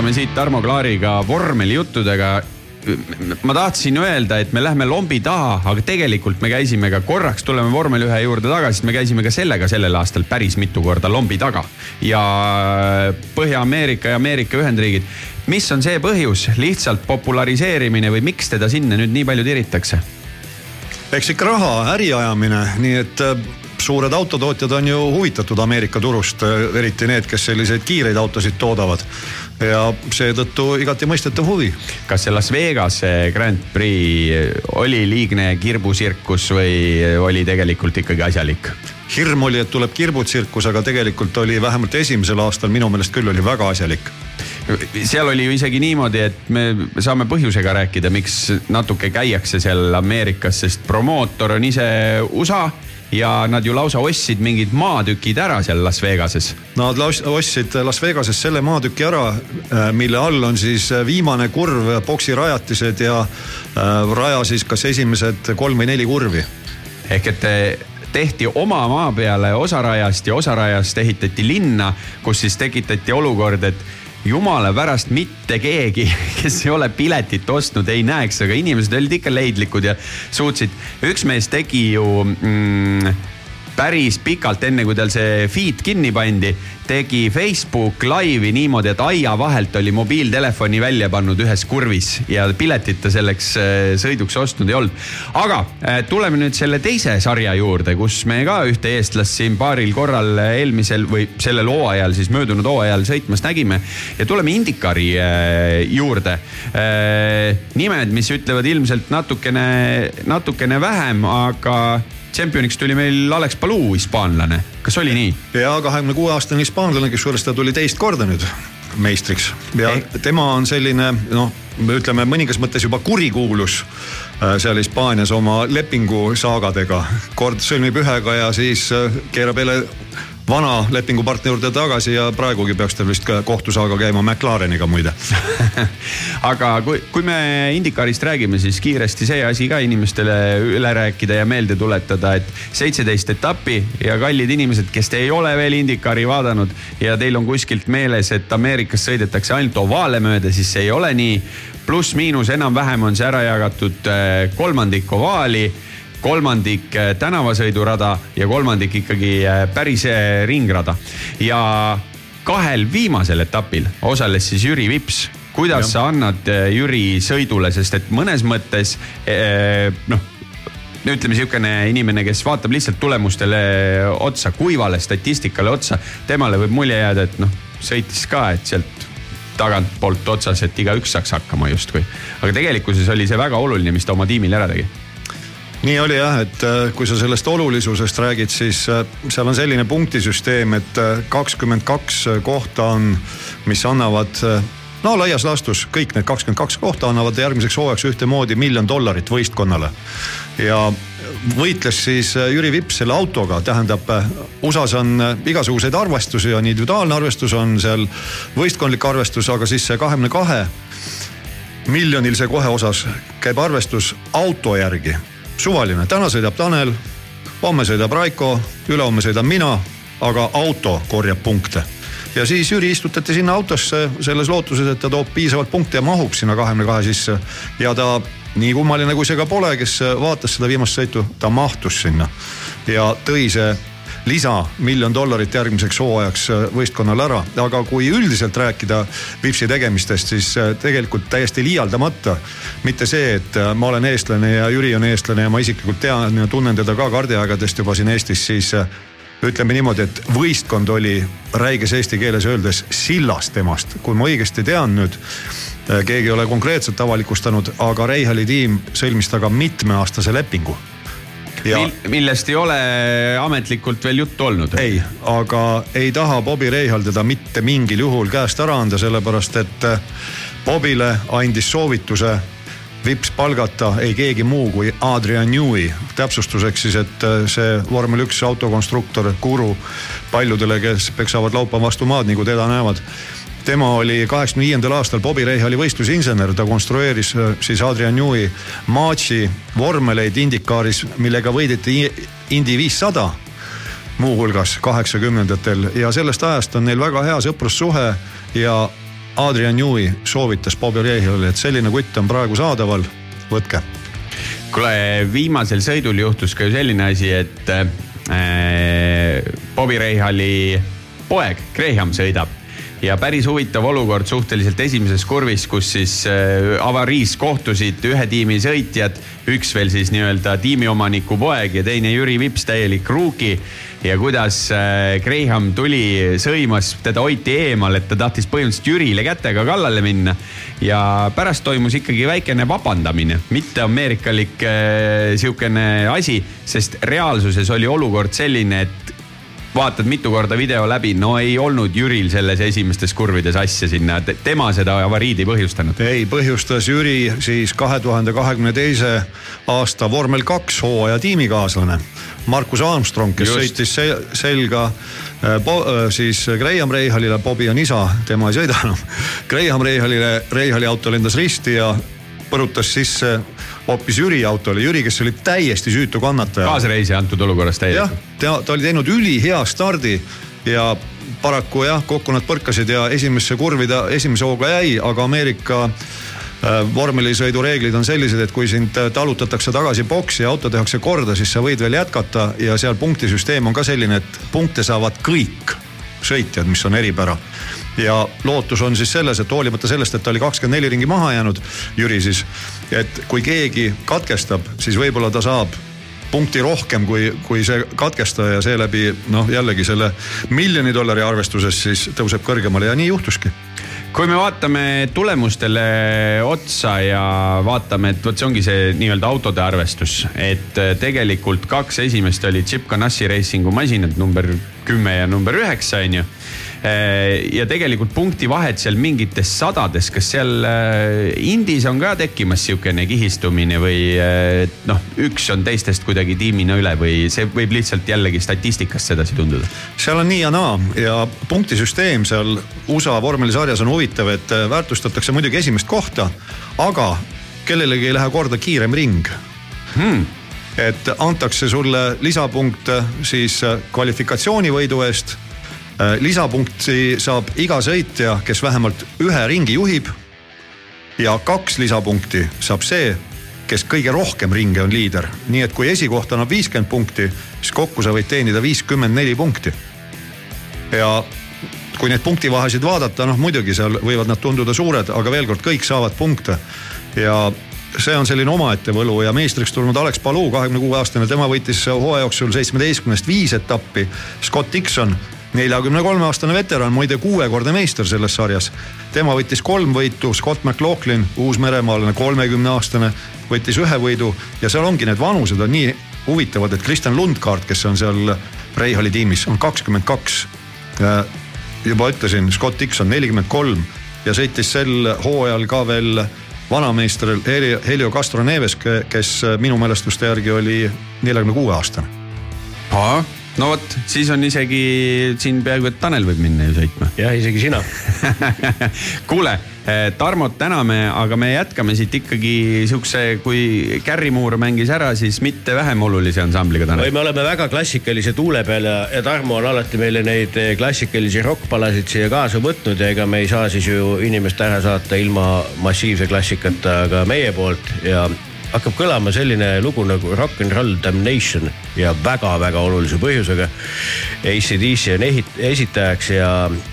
Jätkame siit Tarmo Klaariga vormelijuttudega. ma tahtsin öelda, et me lähme lombi taha, aga tegelikult me käisime ka korraks, tuleme vormel ühe juurde tagasi, me käisime ka sellega sellel aastal päris mitu korda lombi taga. ja Põhja-Ameerika ja Ameerika Ühendriigid. mis on see põhjus, lihtsalt populariseerimine või miks teda sinna nüüd nii palju tiritakse? eks ikka raha, äriajamine, nii et äh, suured autotootjad on ju huvitatud Ameerika turust, eriti need, kes selliseid kiireid autosid toodavad. ja seetõttu igati mõistetav huvi. kas see Las Vegase Grand Prix oli liigne kirbusirkus või oli tegelikult ikkagi asjalik? hirm oli, et tuleb kirbutsirkus, aga tegelikult oli vähemalt esimesel aastal minu meelest küll oli väga asjalik. seal oli ju isegi niimoodi, et me saame põhjusega rääkida, miks natuke käiakse seal Ameerikas, sest promootor on ise USA ja nad ju lausa ostsid mingid maatükid ära seal Las Vegases. Nad ostsid Las Vegases selle maatüki ära, mille all on siis viimane kurv, poksirajatised ja äh, raja siis kas esimesed kolm või neli kurvi. ehk et eh, tehti oma maa peale osa rajast ja osa rajast ehitati linna, kus siis tekitati olukord, et jumala pärast mitte keegi, kes ei ole piletit ostnud, ei näeks, aga inimesed olid ikka leidlikud ja suutsid. üks mees tegi ju mm, päris pikalt, enne kui tal see feed kinni pandi, tegi Facebook laivi niimoodi, et aia vahelt oli mobiiltelefoni välja pannud ühes kurvis ja piletit ta selleks äh, sõiduks ostnud ei olnud. aga äh, tuleme nüüd selle teise sarja juurde, kus me ka ühte eestlast siin paaril korral eelmisel või sellel hooajal, siis möödunud hooajal sõitmas nägime ja tuleme Indikari äh, juurde. nimed, mis ütlevad ilmselt natukene, natukene vähem, aga tšempioniks tuli meil Alex Paluu, hispaanlane, kas oli nii? ja kahekümne kuue aastane hispaanlane, kusjuures ta tuli teist korda nüüd meistriks ja Eh. tema on selline noh, ütleme mõningas mõttes juba kurikuulus äh, seal Hispaanias oma lepingusaagadega. kord sõlmib ühega ja siis äh, keerab jälle vana lepingupartneri juurde tagasi ja praegugi peaks tal vist ka kohtusaaga käima McLareniga muide. aga kui, kui me Indikarist räägime, siis kiiresti see asi ka inimestele üle rääkida ja meelde tuletada, et seitseteist etappi ja kallid inimesed, kes te ei ole veel Indikari vaadanud ja teil on kuskilt meeles, et Ameerikas sõidetakse ainult ovaale mööda, siis see ei ole nii. pluss-miinus enam-vähem on see ära jagatud eh, kolmandik ovaali kolmandik eh, tänavasõidurada ja kolmandik ikkagi eh, päris ringrada. ja kahel viimasel etapil osales siis Jüri Vips. kuidas ja. sa annad eh, Jüri sõidule, sest et mõnes mõttes noh ütleme sihukene inimene, kes vaatab lihtsalt tulemustele otsa, kuivale statistikale otsa, temale võib mulje jääda, et noh, sõitis ka, et sealt tagantpoolt otsas, et igaüks saaks hakkama justkui. aga tegelikkuses oli see väga oluline, mis ta oma tiimil ära tegi nii oli jah, et äh, kui sa sellest olulisusest räägid, siis äh, seal on selline punktisüsteem, et äh, kakskümmend kaks kohta on, mis annavad no laias laastus kõik need kakskümmend kaks kohta annavad järgmiseks hooajaks ühtemoodi miljon dollarit võistkonnale. ja võitles siis Jüri Vips selle autoga, tähendab äh, USA-s on igasuguseid arvestusi, on individuaalne arvestus, on seal võistkondlik arvestus, aga siis see kahekümne kahe miljonilise kohe osas käib arvestus auto järgi. Suvaline, täna sõidab Tanel, homme sõidab Raiko, ülehomme sõidan mina, aga auto korjab punkte ja siis Jüri istutati sinna autosse selles lootuses, et ta toob piisavalt punkte ja mahub sinna kahekümne kahe sisse. ja ta, nii kummaline kui see ka pole, kes vaatas seda viimast sõitu, ta mahtus sinna ja tõi see lisa miljon dollarit järgmiseks hooajaks võistkonnale ära, aga kui üldiselt rääkida Vipsi tegemistest, siis äh, tegelikult täiesti liialdamata. mitte see, et äh, ma olen eestlane ja Jüri on eestlane ja ma isiklikult tean ja tunnen teda ka kardiaegadest juba siin Eestis, siis äh, ütleme niimoodi, et võistkond oli räiges eesti keeles öeldes sillas temast, kui ma õigesti tean nüüd. keegi ei ole konkreetselt avalikustanud, aga Reihali tiim sõlmis temaga mitmeaastase lepingu ja Mil, millest ei ole ametlikult veel juttu olnud. ei, aga ei taha Bobby Reihal teda mitte mingil juhul käest ära anda, sellepärast et äh, Bobile andis soovituse vips palgata ei keegi muu kui Adrian Newey. täpsustuseks siis, et äh, see vormel üks autokonstruktor, guru paljudele, kes peksavad laupa vastu maad, nagu teda näevad tema oli kaheksakümne viiendal aastal Bobby Reihali võistlusinsener, ta konstrueeris äh, siis Adrian Newey Maatsi vormeleid Indikaaris, millega võideti Indy viissada muuhulgas kaheksakümnendatel. Ja sellest ajast on neil väga hea sõprussuhe ja Adrian Newey soovitas Bobby Reihalile, et selline kutt on praegu saadaval, võtke. kuule, viimasel sõidul juhtus ka ju selline asi, et äh, Bobby Reihali poeg Graham sõidab ja päris huvitav olukord suhteliselt esimeses kurvis, kus siis äh, avariis kohtusid ühe tiimi sõitjad, üks veel siis nii-öelda tiimiomaniku poeg ja teine Jüri Vips, täielik rookie. ja kuidas äh, Graham tuli, sõimas, teda hoiti eemal, et ta tahtis põhimõtteliselt Jürile kätega kallale minna. ja pärast toimus ikkagi väikene vabandamine, mitte ameerikalik äh, sihukene asi, sest reaalsuses oli olukord selline, et vaatad mitu korda video läbi, no ei olnud Jüril selles esimestes kurvides asja sinna, tema seda avariid ei põhjustanud. ei, põhjustas Jüri siis kahe tuhande kahekümne teise aasta vormel kaks hooaja tiimikaaslane. Markus Armstrong, kes Just. sõitis sel- selga äh, äh, siis Graham Reihalile, Bobi on isa, tema ei sõida enam. Graham Reihalile, Reihali auto lendas risti ja põrutas sisse hoopis Jüri autole, Jüri, kes oli täiesti süütu kannataja. kaasreisija antud olukorras jah täielikult., ta, ta oli teinud ülihea stardi ja paraku jah, kokku nad põrkasid ja esimesse kurvi ta esimese hooga jäi, aga Ameerika äh, vormelisõidu reeglid on sellised, et kui sind äh, talutatakse tagasi boksi ja auto tehakse korda, siis sa võid veel jätkata ja seal punktisüsteem on ka selline, et punkte saavad kõik sõitjad, mis on eripära. Ja lootus on siis selles, et hoolimata sellest, et ta oli kakskümmend neli ringi maha jäänud, Jüri siis, et kui keegi katkestab, siis võib-olla ta saab punkti rohkem kui, kui see katkestaja ja seeläbi noh, jällegi selle miljoni dollari arvestuses siis tõuseb kõrgemale ja nii juhtuski kui me vaatame tulemustele otsa ja vaatame, et vot see ongi see nii-öelda autode arvestus, et tegelikult kaks esimest olid Chip Ganassi Racingu masinad number kümme ja number üheksa on ju. Ja tegelikult punktivahed seal mingites sadades, kas seal äh, Indis on ka tekkimas sihukene kihistumine või äh, noh, üks on teistest kuidagi tiimina üle või see võib lihtsalt jällegi statistikast sedasi tunduda? seal on nii ja naa ja punktisüsteem seal USA vormelisarjas on huvitav, et äh, väärtustatakse muidugi esimest kohta, aga kellelegi ei lähe korda kiirem ring hmm. et antakse sulle lisapunkt siis äh, kvalifikatsioonivõidu eest. Lisapunkti saab iga sõitja, kes vähemalt ühe ringi juhib. ja kaks lisapunkti saab see, kes kõige rohkem ringe on liider, nii et kui esikoht annab viiskümmend punkti, siis kokku sa võid teenida viiskümmend neli punkti. ja kui neid punktivahesid vaadata, noh muidugi seal võivad nad tunduda suured, aga veel kord, kõik saavad punkte ja see on selline omaette võlu ja meistriks tulnud Alex Paluu, kahekümne kuue aastane, tema võitis hooaja jooksul seitsmeteistkümnest viis etappi. Scott Dixon, neljakümne kolme aastane veteran, muide kuuekordne meister selles sarjas. tema võttis kolm võitu, Scott McLaughlin, uusmeremaalane, kolmekümne aastane, võttis ühe võidu ja seal ongi need vanused on nii huvitavad, et Kristjan Lundgaard, kes on seal Reihali tiimis, on kakskümmend kaks. juba ütlesin, Scott Dixon nelikümmend kolm ja sõitis sel hooajal ka veel vanameister Heli- Helio Castro Neves, kes minu mälestuste järgi oli neljakümne kuue aastane. No vot, siis on isegi siin peaaegu, et Tanel võib minna ju sõitma. jah, isegi sina. kuule, Tarmot täname, aga me jätkame siit ikkagi siukse, kui Carri Moore mängis ära, siis mitte vähem olulise ansambliga oi, Tanel. me oleme väga klassikalise tuule peal ja, ja Tarmo on alati meile neid eh, klassikalisi rokkpalasid siia kaasa võtnud ja ega me ei saa siis ju inimest ära saata ilma massiivse klassikata ka meie poolt ja hakkab kõlama selline lugu nagu Rock n Roll Damnation ja väga-väga olulise põhjusega. ACDC on ehit- esitajaks ja,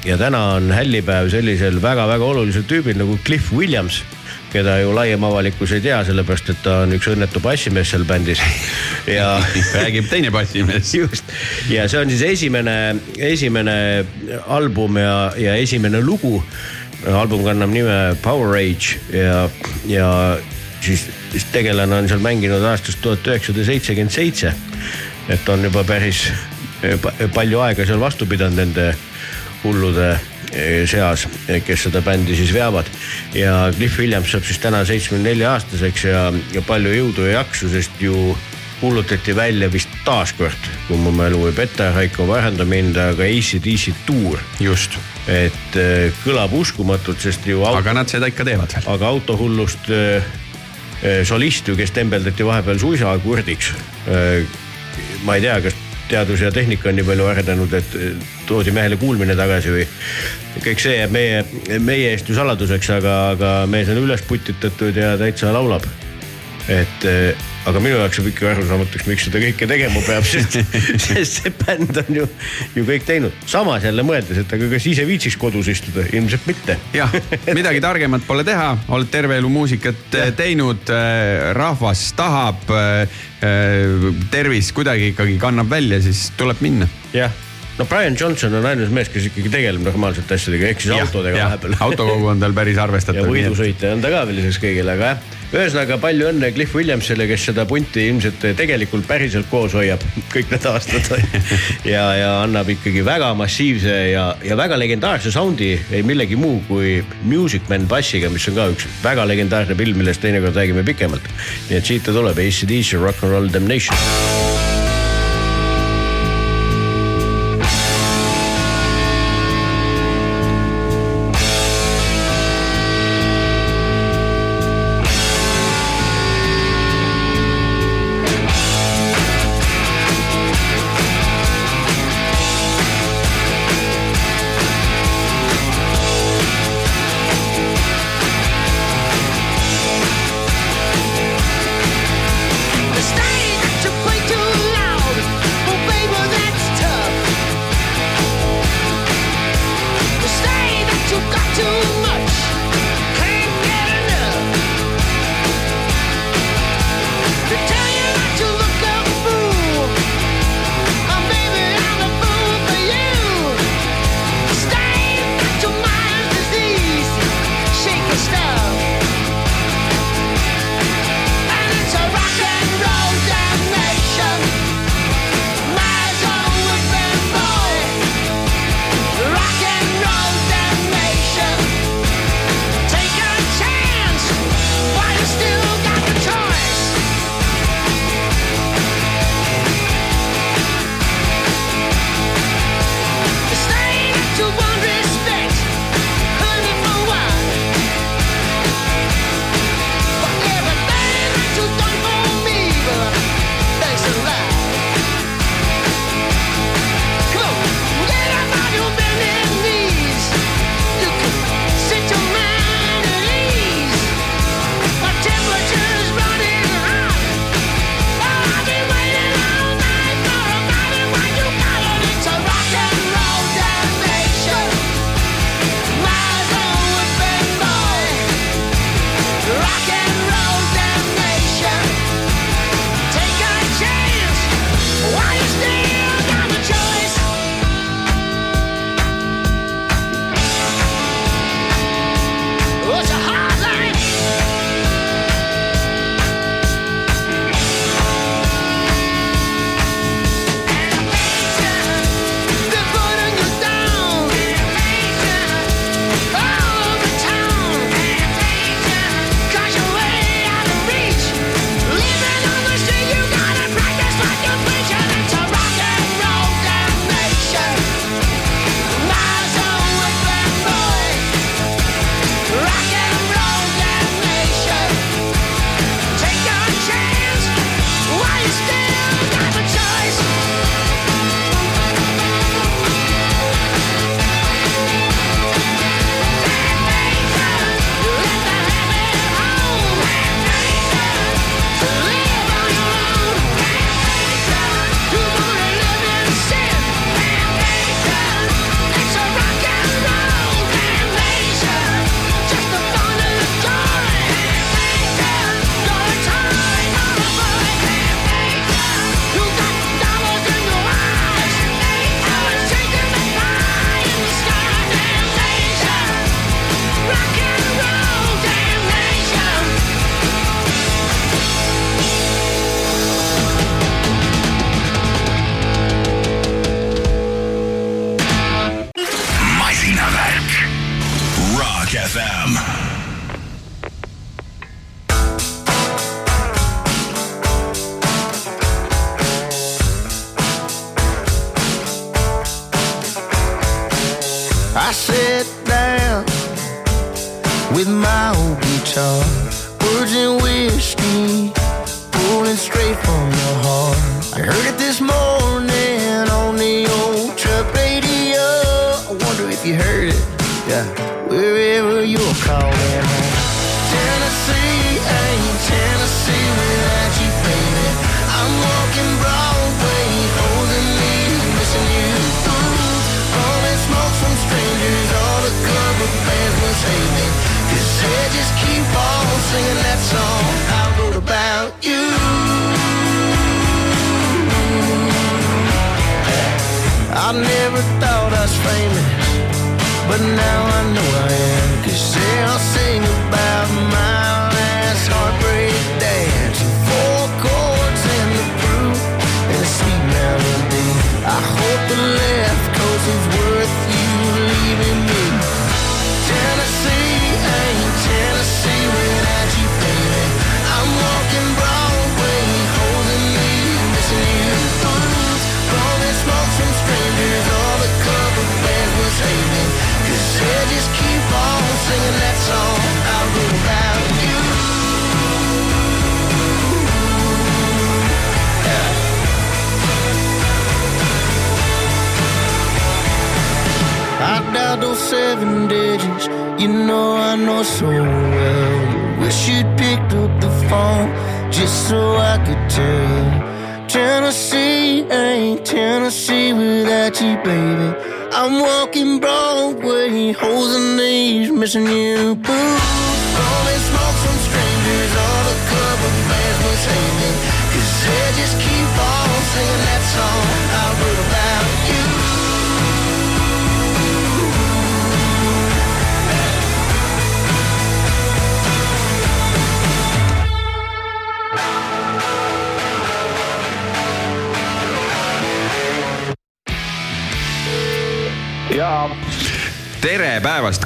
ja täna on hällipäev sellisel väga-väga olulisel tüübil nagu Cliff Williams keda ju laiem avalikkus ei tea, sellepärast et ta on üks õnnetu bassimees seal bändis ja räägib teine bassimees. just ja see on siis esimene, esimene album ja, ja esimene lugu. album kannab nime Power Age ja, ja siis, siis tegelane on seal mänginud aastast tuhat üheksasada seitsekümmend seitse. et on juba päris eh, pa- palju aega seal vastu pidanud nende hullude eh, seas, kes seda bändi siis veavad. ja Cliff Williams saab siis täna seitsmekümne nelja aastaseks ja, ja palju jõudu ja jaksu, sest ju kuulutati välja vist taaskord, kui mu mälu ei peta, Raiko paranda mind, aga ACDC tuur. just, et eh, kõlab uskumatult, sest ju auto, aga nad seda ikka teevad aga autohullust eh, eh, solist ju, kes tembeldati vahepeal suisa kurdiks. ma ei tea, kas teadus ja tehnika on nii palju arenenud, et eh, toodi mehele kuulmine tagasi või kõik see jääb meie, meie eest ju saladuseks, aga, aga mees on üles putitatud ja täitsa laulab. et aga minu jaoks jääb ikka arusaamatuks, miks seda kõike tegema peab, sest, sest see bänd on ju, ju kõik teinud. samas jälle mõeldes, et aga kas ise viitsiks kodus istuda, ilmselt mitte. jah, midagi targemat pole teha, oled terve elu muusikat eh, teinud, rahvas tahab, tervis kuidagi ikkagi kannab välja, siis tuleb minna. jah, no Brian Johnson on ainus mees, kes ikkagi tegeleb normaalsete asjadega, ehk siis autodega vahepeal. autokogu on tal päris ja arvestatav. võidusõitja on ta ka veel lisaks kõigile, aga jah. ühesõnaga palju õnne Cliff Williamsile, kes seda punti ilmselt tegelikult päriselt koos hoiab kõik need aastad. ja, ja annab ikkagi väga massiivse ja, ja väga legendaarse sound'i ei millegi muu kui Music Man bassiga, mis on ka üks väga legendaarne film, millest teinekord räägime pikemalt. nii et siit ta tuleb, ACDC Rock n Roll Damnation.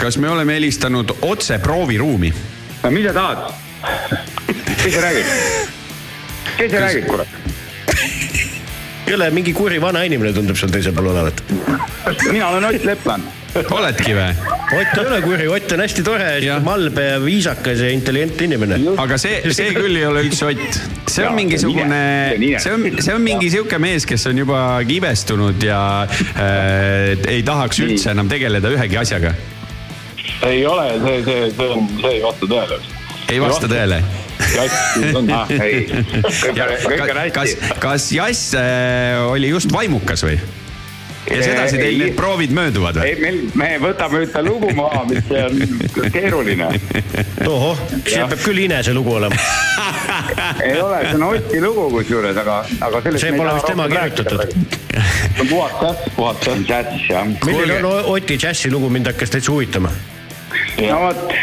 Kas me oleme helistanud otse prooviruumi? no mida tahad? kes sa räägid? kes sa räägid, kurat? jälle mingi kuri vana inimene tundub seal teisel pool olevat. mina olen Ott Lepland. oledki või? Ott ei ole kuri, Ott on hästi tore, malbe ja viisakas ja intelligentne inimene. aga see, see küll ei ole üldse Ott. see on mingisugune, see on, see on mingi sihuke mees, kes on juba kibestunud ja äh, ei tahaks üldse enam tegeleda ühegi asjaga. Ei ole, see, see, see on, see ei vasta tõele. ei vasta tõele? on ah, ei, kõik on, kõik on kas hästi., kas Jass äh, oli just vaimukas või? ja sedasi teil Ei. need proovid mööduvad või? ei, meil, me võtame ühte lugu maha, mis on keeruline. ohoh, see peab küll Inese lugu olema. ei ole, see on Oti lugu kusjuures, aga, aga sellest see pole vist tema kirjutatud. see on puhas džäss, puhas džäss. Jah. milline on Oti džässi lugu, mind hakkas täitsa huvitama. No vot,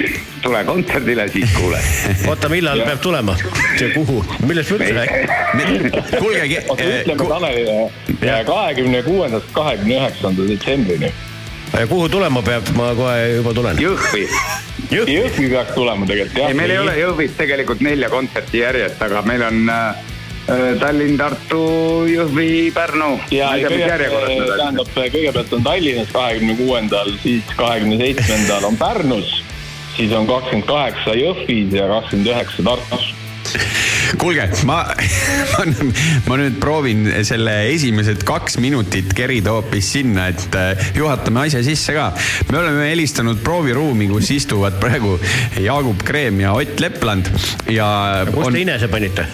tule kontserdile, siis kuule. oota, millal peab tulema ja kuhu, millest me üldse räägime? kuulge, oota, ütleme Tanelile kahekümne kuuendast kahekümne üheksanda detsembrini. kuhu tulema peab, ma kohe juba tulen. Jõhvi. Jõhvi peaks tulema tegelikult jah. ei, meil ei ole Jõhvis tegelikult nelja kontserti järjest, aga meil on äh, Tallinn, Tartu, Jõhvi, Pärnu. ja kõigepealt, tähendab, kõigepealt on Tallinnas kahekümne kuuendal, siis kahekümne seitsmendal on Pärnus, siis on kakskümmend kaheksa Jõhvis ja kakskümmend üheksa Tartus. kuulge, ma, ma, ma nüüd proovin selle esimesed kaks minutit kerida hoopis sinna, et äh, juhatame asja sisse ka. me oleme helistanud prooviruumi, kus istuvad praegu Jaagup Kreem ja Ott Lepland ja. kus te Inese panite?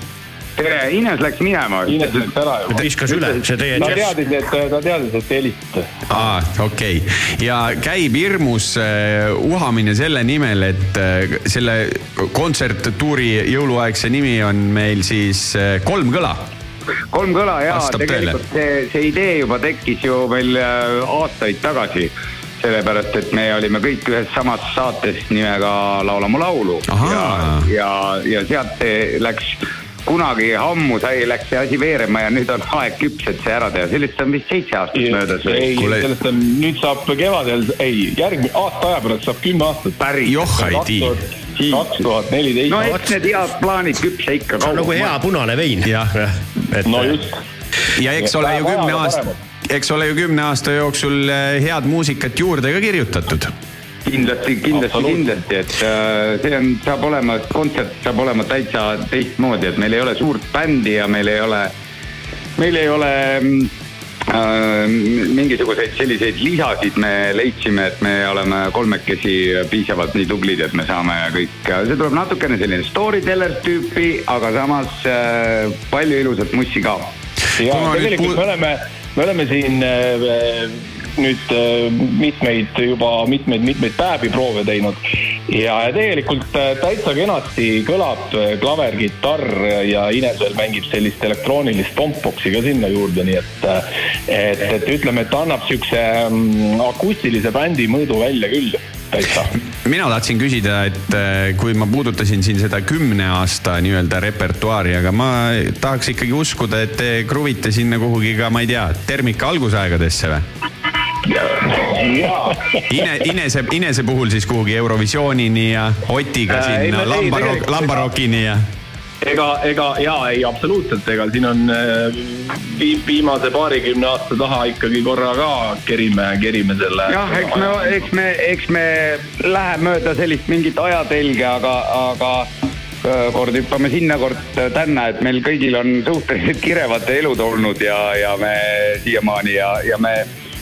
tere, Ines läks minema. Ines läks ära juba. viskas üle, see teie ta teadis, et, ta teadis, et te helistate. aa, okei okay. ja käib hirmus äh, uhamine selle nimel, et äh, selle kontserttuuri jõuluaegse nimi on meil siis äh, Kolm kõla. kolm kõla ja Vastab tegelikult see, see idee juba tekkis ju meil aastaid tagasi sellepärast, et me olime kõik ühes samas saates nimega Laula mu laulu ja Ahaa., ja, ja sealt see läks kunagi ammu sai, läks see asi veerema ja nüüd on aeg küps, et see ära teha, sellest on vist seitse aastat möödas või? ei, sellest on, nüüd saab kevadel, ei, järgmine aasta aja pärast saab kümme aastat. päris. Joh, ei tii. kaks tuhat neliteist. no eks need head plaanid küpse ikka see on nagu hea punane vein. jah, et no just. ja eks ole ju kümne aasta eks ole ju kümne aasta jooksul eh, head muusikat juurde ka kirjutatud kindlasti, kindlasti, kindlasti, et äh, see on, saab olema, kontsert saab olema täitsa teistmoodi, et meil ei ole suurt bändi ja meil ei ole, meil ei ole äh, mingisuguseid selliseid lisasid me leidsime, et me oleme kolmekesi piisavalt nii tublid, et me saame kõik, see tuleb natukene selline storyteller tüüpi, aga samas äh, palju ilusat mussi ka. ja tegelikult me oleme, me oleme siin äh, nüüd äh, mitmeid juba mitmeid-mitmeid päevi proove teinud ja, tegelikult äh, täitsa kenasti kõlab äh, klaver, kitarr ja Ines veel mängib sellist elektroonilist tompboksi ka sinna juurde, nii et, et, et ütleme, et ta annab siukse mm, akustilise bändi mõõdu välja küll, täitsa. mina tahtsin küsida, et kui ma puudutasin siin seda kümne aasta nii-öelda repertuaari, aga ma tahaks ikkagi uskuda, et te kruvite sinna kuhugi ka, ma ei tea, termika algusaegadesse või? Ine, Inese, Inese puhul siis kuhugi Eurovisioonini ja Otiga Äh, sinna Lambarok-, Lambarokini ja. ega, ega ja ei, absoluutselt, ega siin on äh, vi, viimase paarikümne aasta taha ikkagi korra ka kerime, kerime selle. jah, eks me, eks me, eks me lähe mööda sellist mingit ajatelge, aga, aga äh, kord hüppame sinna, kord tänna, et meil kõigil on suhteliselt kirevad elud olnud ja, ja me siiamaani ja, ja me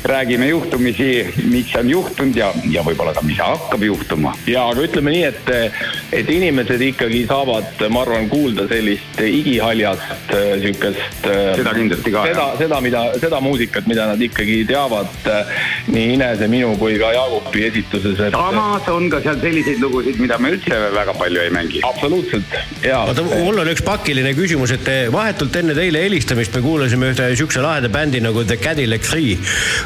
räägime juhtumisi, mis on juhtunud ja, ja võib-olla ka, mis hakkab juhtuma. ja aga ütleme nii, et, et inimesed ikkagi saavad, ma arvan, kuulda sellist igihaljast äh, siukest. Seda kindlasti ka, seda, seda, mida, seda muusikat, mida nad ikkagi teavad äh, nii Inese, minu kui ka Jaagupi esituses, et. samas on ka seal selliseid lugusid, mida me üldse väga palju ei mängi. absoluutselt, ja. oota, mul on üks pakiline küsimus, et vahetult enne teile helistamist me kuulasime ühte siukse laheda bändi nagu The Cadillac Three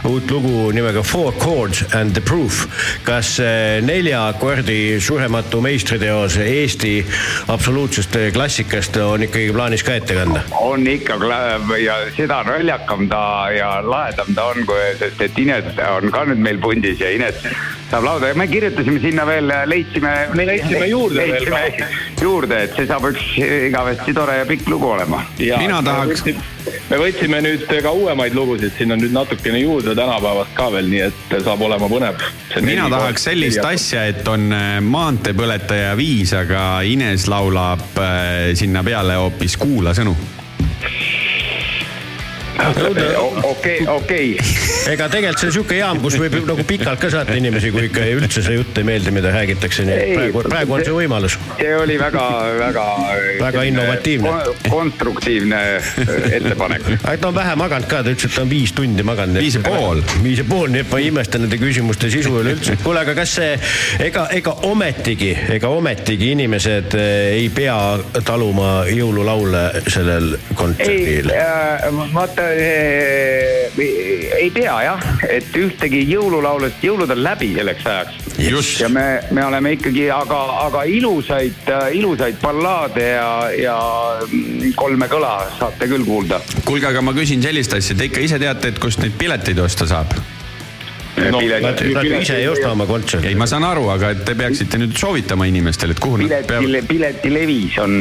uut lugu nimega Four Chords and the Proof. kas eh, nelja akordi surematu meistriteos Eesti absoluutsest eh, klassikast on ikkagi plaanis ka ette kanda? on ikka ja seda naljakam ta ja lahedam ta on, kui, sest et Ines on ka nüüd meil pundis ja Ines saab lauda ja me kirjutasime sinna veel, leidsime. Me leidsime juurde veel ka. juurde, et see saab üks igavesti tore ja pikk lugu olema. Mina tahaks-. Me võtsime nüüd ka uuemaid lugusid, siin on nüüd natukene juurde tänapäevast ka veel, nii et saab olema põnev. mina tahaks sellist asja, et on äh, maanteepõletaja viis, aga Ines laulab äh, sinna peale hoopis Kuula sõnu. okei, okei. ega tegelikult see on siuke jaam, kus võib nagu pikalt ka saata inimesi, kui ikka üldse see jutt ei meeldi, mida räägitakse, nii et Ei, praegu, praegu on see võimalus. see oli väga, väga. Väga innovatiivne.. konstruktiivne äh, ettepanek. aga ta on vähe maganud ka, ta ütles, et ta on viis tundi maganud. Viis ja pool.. viis ja pool, nii et ma ei imesta nende küsimuste sisu üleüldse. kuule, aga kas see, ega, ega ometigi, ega ometigi inimesed eh, ei pea taluma jõululaule sellel ei kontserdil?, vaata, ei pea jah, et ühtegi jõululaulust, jõulud on läbi selleks ajaks. Ja me, me oleme ikkagi, aga, aga ilusaid, ilusaid ballaade ja, ja kolme kõla saate küll kuulda. kuulge, aga ma küsin sellist asja, te ikka ise teate, et kust neid pileteid osta saab? Nad, nad ju ise ei osta oma kontserti ei,. ma saan aru, aga et te peaksite nüüd soovitama inimestele, et kuhu nad pileti peavad,. piletilevis on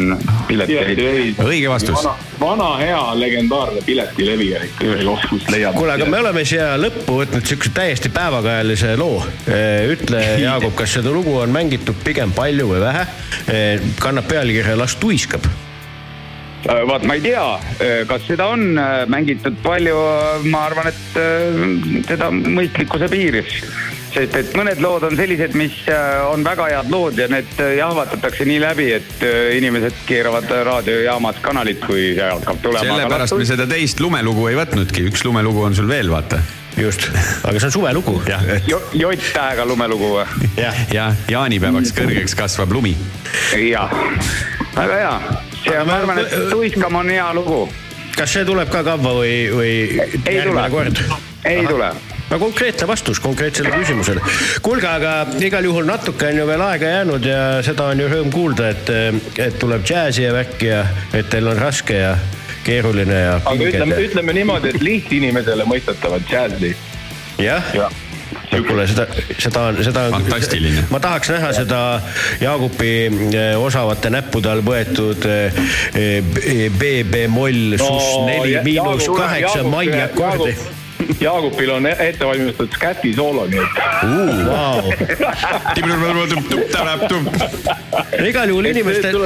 piletilevis. õige vastus vana, vana hea legendaarne piletilevi on ikka ühe koht, kus leiab. kuule, aga me oleme siia lõppu võtnud siukse täiesti päevakajalise loo. ütle, Jaagup, kas seda lugu on mängitud pigem palju või vähe? kannab pealkirja Las tuiskab. Äh, vaat ma ei tea, kas seda on äh, mängitud palju, ma arvan, et äh, seda mõistlikkuse piiris. sest et mõned lood on sellised, mis äh, on väga head lood ja need äh, jahvatatakse nii läbi, et äh, inimesed keeravad raadiojaamas kanalit, kui see hakkab tulema. sellepärast me seda teist lumelugu ei võtnudki, üks lumelugu on sul veel, vaata. just, aga see on suvelugu. jah, J-tähega lumelugu või? ja, ja jaanipäevaks kõrgeks kasvab lumi. jah, väga hea. See on, ma arvan, et Tuiskam on hea lugu. kas see tuleb ka kavva või, või ei järgmine tule kord?, ei tule no konkreetne vastus konkreetsele küsimusele. kuulge, aga igal juhul natuke on ju veel aega jäänud ja seda on ju rõõm kuulda, et, et tuleb džässi ja värki ja et teil on raske ja keeruline ja aga ütleme, ütleme niimoodi, et lihtinimesele mõistetavad džässi. jah jah, kuule, seda, seda on, seda on. Fantastiline. ma tahaks näha seda Jaagupi eh, osavate näppude all võetud eh, eh, B-bemoll suss neli miinus kaheksa mai akordi. Jaagupil on e- ette valmistatud Scatti soolo, nii et. Igal juhul inimestel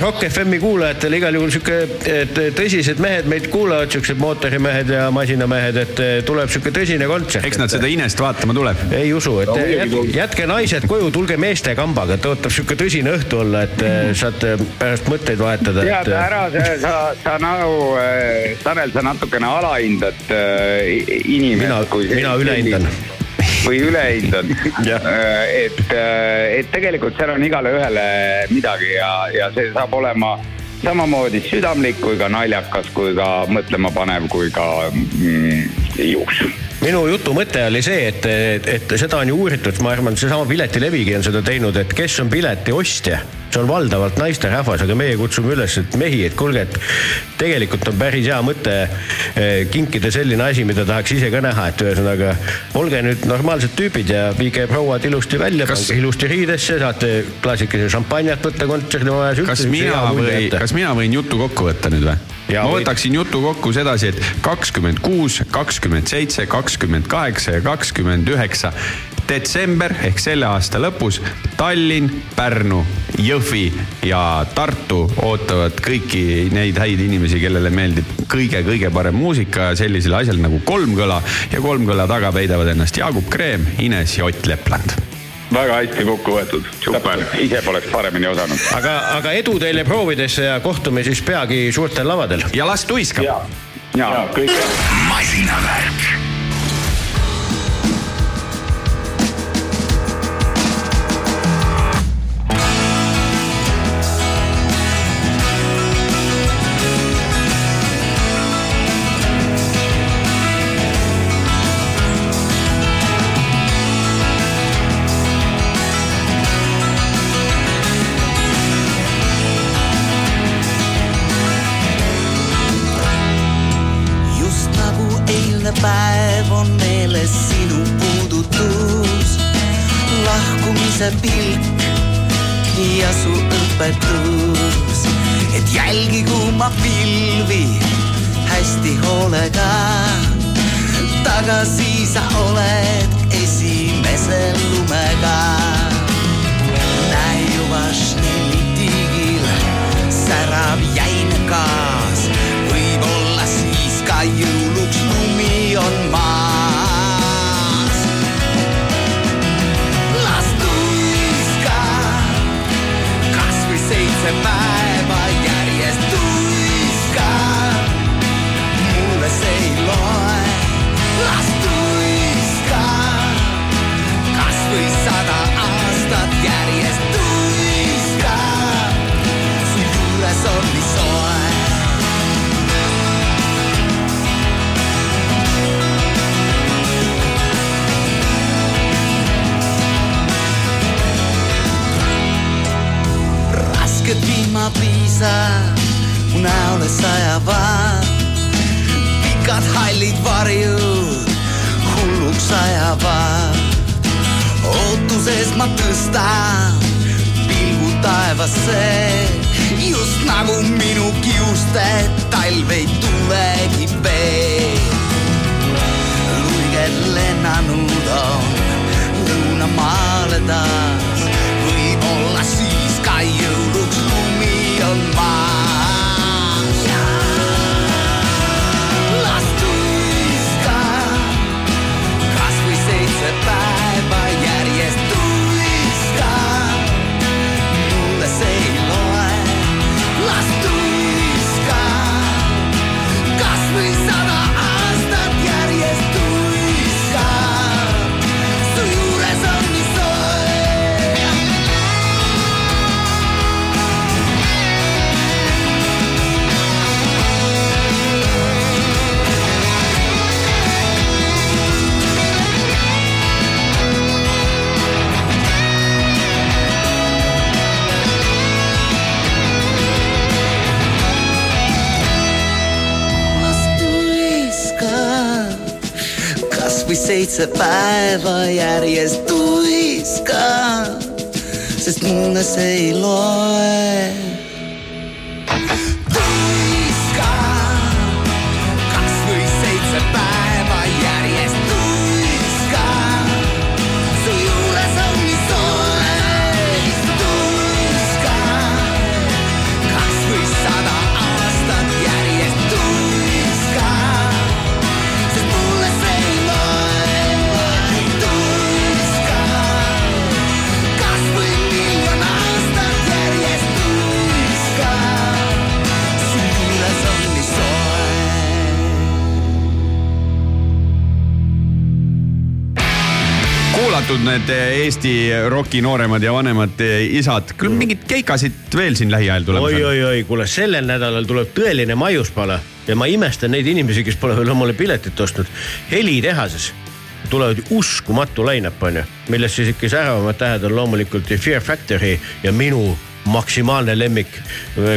Rock FM-i kuulajatele igal juhul sihuke, et tõsised mehed meid kuulavad, siuksed mootorimehed ja masinamehed, et tuleb sihuke tõsine kontsert. eks nad seda Inest vaatama tuleb. ei usu, et No jätke, naised koju, tulge meeste kambaga, tõotab sihuke tõsine õhtu olla, et eh, saate pärast mõtteid vahetada. tead, ära sa, sa, nagu, Tanel, sa natukene alahindad inimest. mina, mina ülehindan. Või ülehindad. et, et tegelikult seal on igale ühele midagi ja, ja see saab olema samamoodi südamlik kui ka naljakas, kui ka mõtlemapanev, kui ka mm, ilus minu jutu mõte oli see, et, et, et seda on ju uuritud, ma arvan, seesama Piletilevigi on seda teinud, et kes on pileti ostja, see on valdavalt naisterahvas, aga meie kutsume üles, et mehi, et kuulge, et tegelikult on päris hea mõte eh, kinkida selline asi, mida tahaks ise ka näha, et ühesõnaga olge nüüd normaalsed tüübid ja viige prouad ilusti välja, pange ilusti riidesse, saate klaasikese šampanjat võtta kontserdi majas. kas mina või, kas mina võin jutu kokku võtta nüüd või? Ma võtaksin jutu kokku sedasi, et kakskümmend kuus, kakskümmend seitse, kakskümmend kaheksa ja kakskümmend üheksa detsember ehk selle aasta lõpus Tallinn, Pärnu, Jõhvi ja Tartu ootavad kõiki neid häid inimesi, kellele meeldib kõige-kõige parem muusika sellisel asjal nagu kolmkõla ja kolmkõla taga peidavad ennast Jaagup Kreem, Ines ja Ott Lepland. väga hästi kokku võetud, super, ise poleks paremini osanud. aga, aga edu teile proovidesse ja kohtume siis peagi suurtel lavadel. ja las tuiskab. ja, kõik. masinavärk. Kasvõi seitse päeva järjest tuiska, sest mulle see ei loe. Kuulatud need Eesti roki nooremad ja vanemad isad, küll mingeid keikasid veel siin lähiajal tulemas oi, oi, oi, kuule sellel nädalal tuleb tõeline maiuspala ja ma imestan neid inimesi, kes pole veel omale piletit ostnud. helitehases tulevad uskumatu line-up on ju, millest siis ikka säravamad tähed on loomulikult Fear Factory ja minu maksimaalne lemmik,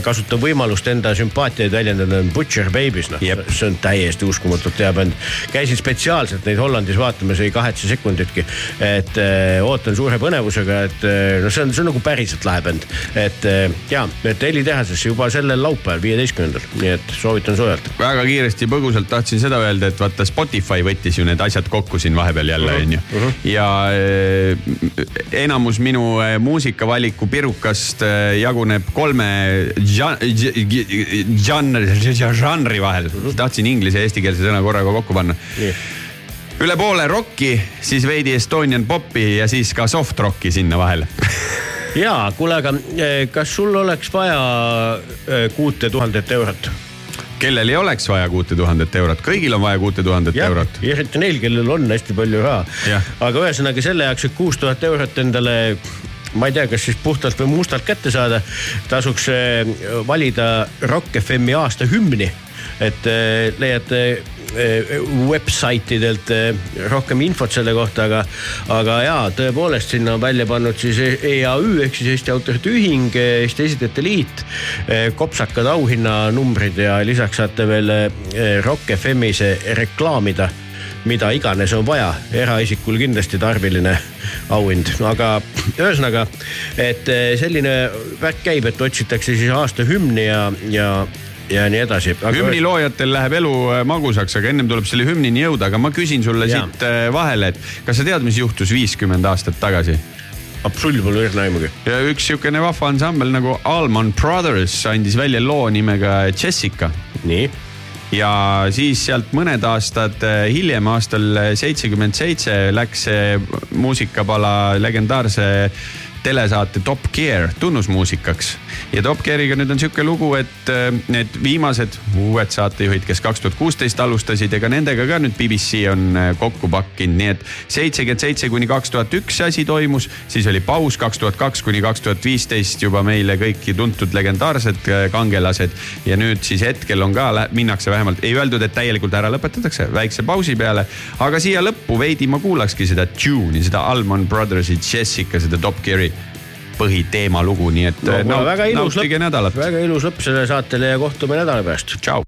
kasutan võimalust enda sümpaatiaid väljendada, on Butcher Babies, noh, see on täiesti uskumatult hea bänd. käisin spetsiaalselt neid Hollandis vaatamas, ei kahetse sekunditki, et äh, ootan suure põnevusega, et äh, no see on, see on nagu päriselt lahe bänd, et äh, ja, et helitehases juba sellel laupäeval, viieteistkümnendal, nii et soovitan soojalt. väga kiiresti põgusalt tahtsin seda öelda, et vaata Spotify võttis ju need asjad kokku siin vahepeal jälle onju. ja eh, enamus minu muusikavaliku pirukast jaguneb kolme žanri, vahel. tahtsin inglise ja eestikeelse sõna korraga kokku panna. üle poole rocki, siis veidi Estonian popi ja siis ka soft rocki sinna vahele. ja kuule, aga eh, kas sul oleks vaja eh, kuute tuhandet eurot? kellel ei oleks vaja kuute tuhandet eurot, kõigil on vaja kuute tuhandet eurot. eriti neil, kellel on hästi palju raha Jah.. aga ühesõnaga selle jaoks, et kuus tuhat eurot endale ma ei tea, kas siis puhtalt või mustalt kätte saada, tasuks eh, valida Rock FM-i aasta hümni. et eh, leiate eh, website idelt eh, rohkem infot selle kohta, aga, aga jaa, tõepoolest sinna on välja pannud siis EAÜ ehk siis Eesti Autorite Ühing, Eesti Esitajate Liit, kopsakad auhinnanumbrid ja lisaks saate veel Rock FM-is reklaamida mida iganes on vaja, eraisikul kindlasti tarviline auhind, aga ühesõnaga, et eh, selline värk käib, et otsitakse siis aasta hümni ja, ja, ja nii edasi. hümni loojatel läheb elu äh, magusaks, aga ennem tuleb selle hümnini jõuda, aga ma küsin sulle Jaa. siit äh, vahele, et kas sa tead, mis juhtus viiskümmend aastat tagasi? absoluutselt pole õrna aimugi. ja üks sihukene vahva ansambel nagu Allman Brothers andis välja loo nimega Jessica. nii. Ja siis sealt mõned aastad äh, hiljem, aastal seitsekümmend seitse läks see muusikapala legendaarse telesaate Top Gear tunnusmuusikaks. ja Top Geariga nüüd on sihuke lugu, et äh, need viimased uued saatejuhid, kes kaks tuhat kuusteist alustasid, ega nendega ka nüüd BBC on äh, kokku pakkinud, nii et seitsekümmend seitse kuni kaks tuhat üks asi toimus, siis oli paus kaks tuhat kaks kuni kaks tuhat viisteist juba meile kõiki tuntud legendaarsed äh, kangelased. Ja nüüd siis hetkel on ka, minnakse vähemalt, ei öeldud, et täielikult ära lõpetatakse, väikse pausi peale, aga siia lõppu veidi ma kuulakski seda tune'i, seda Allman Brothersi Jessica, seda Top Gear'i põhiteema lugu, nii et no, no, väga ilus lõpp, väga ilus lõpp sellele saatele ja kohtume nädala pärast. tšau.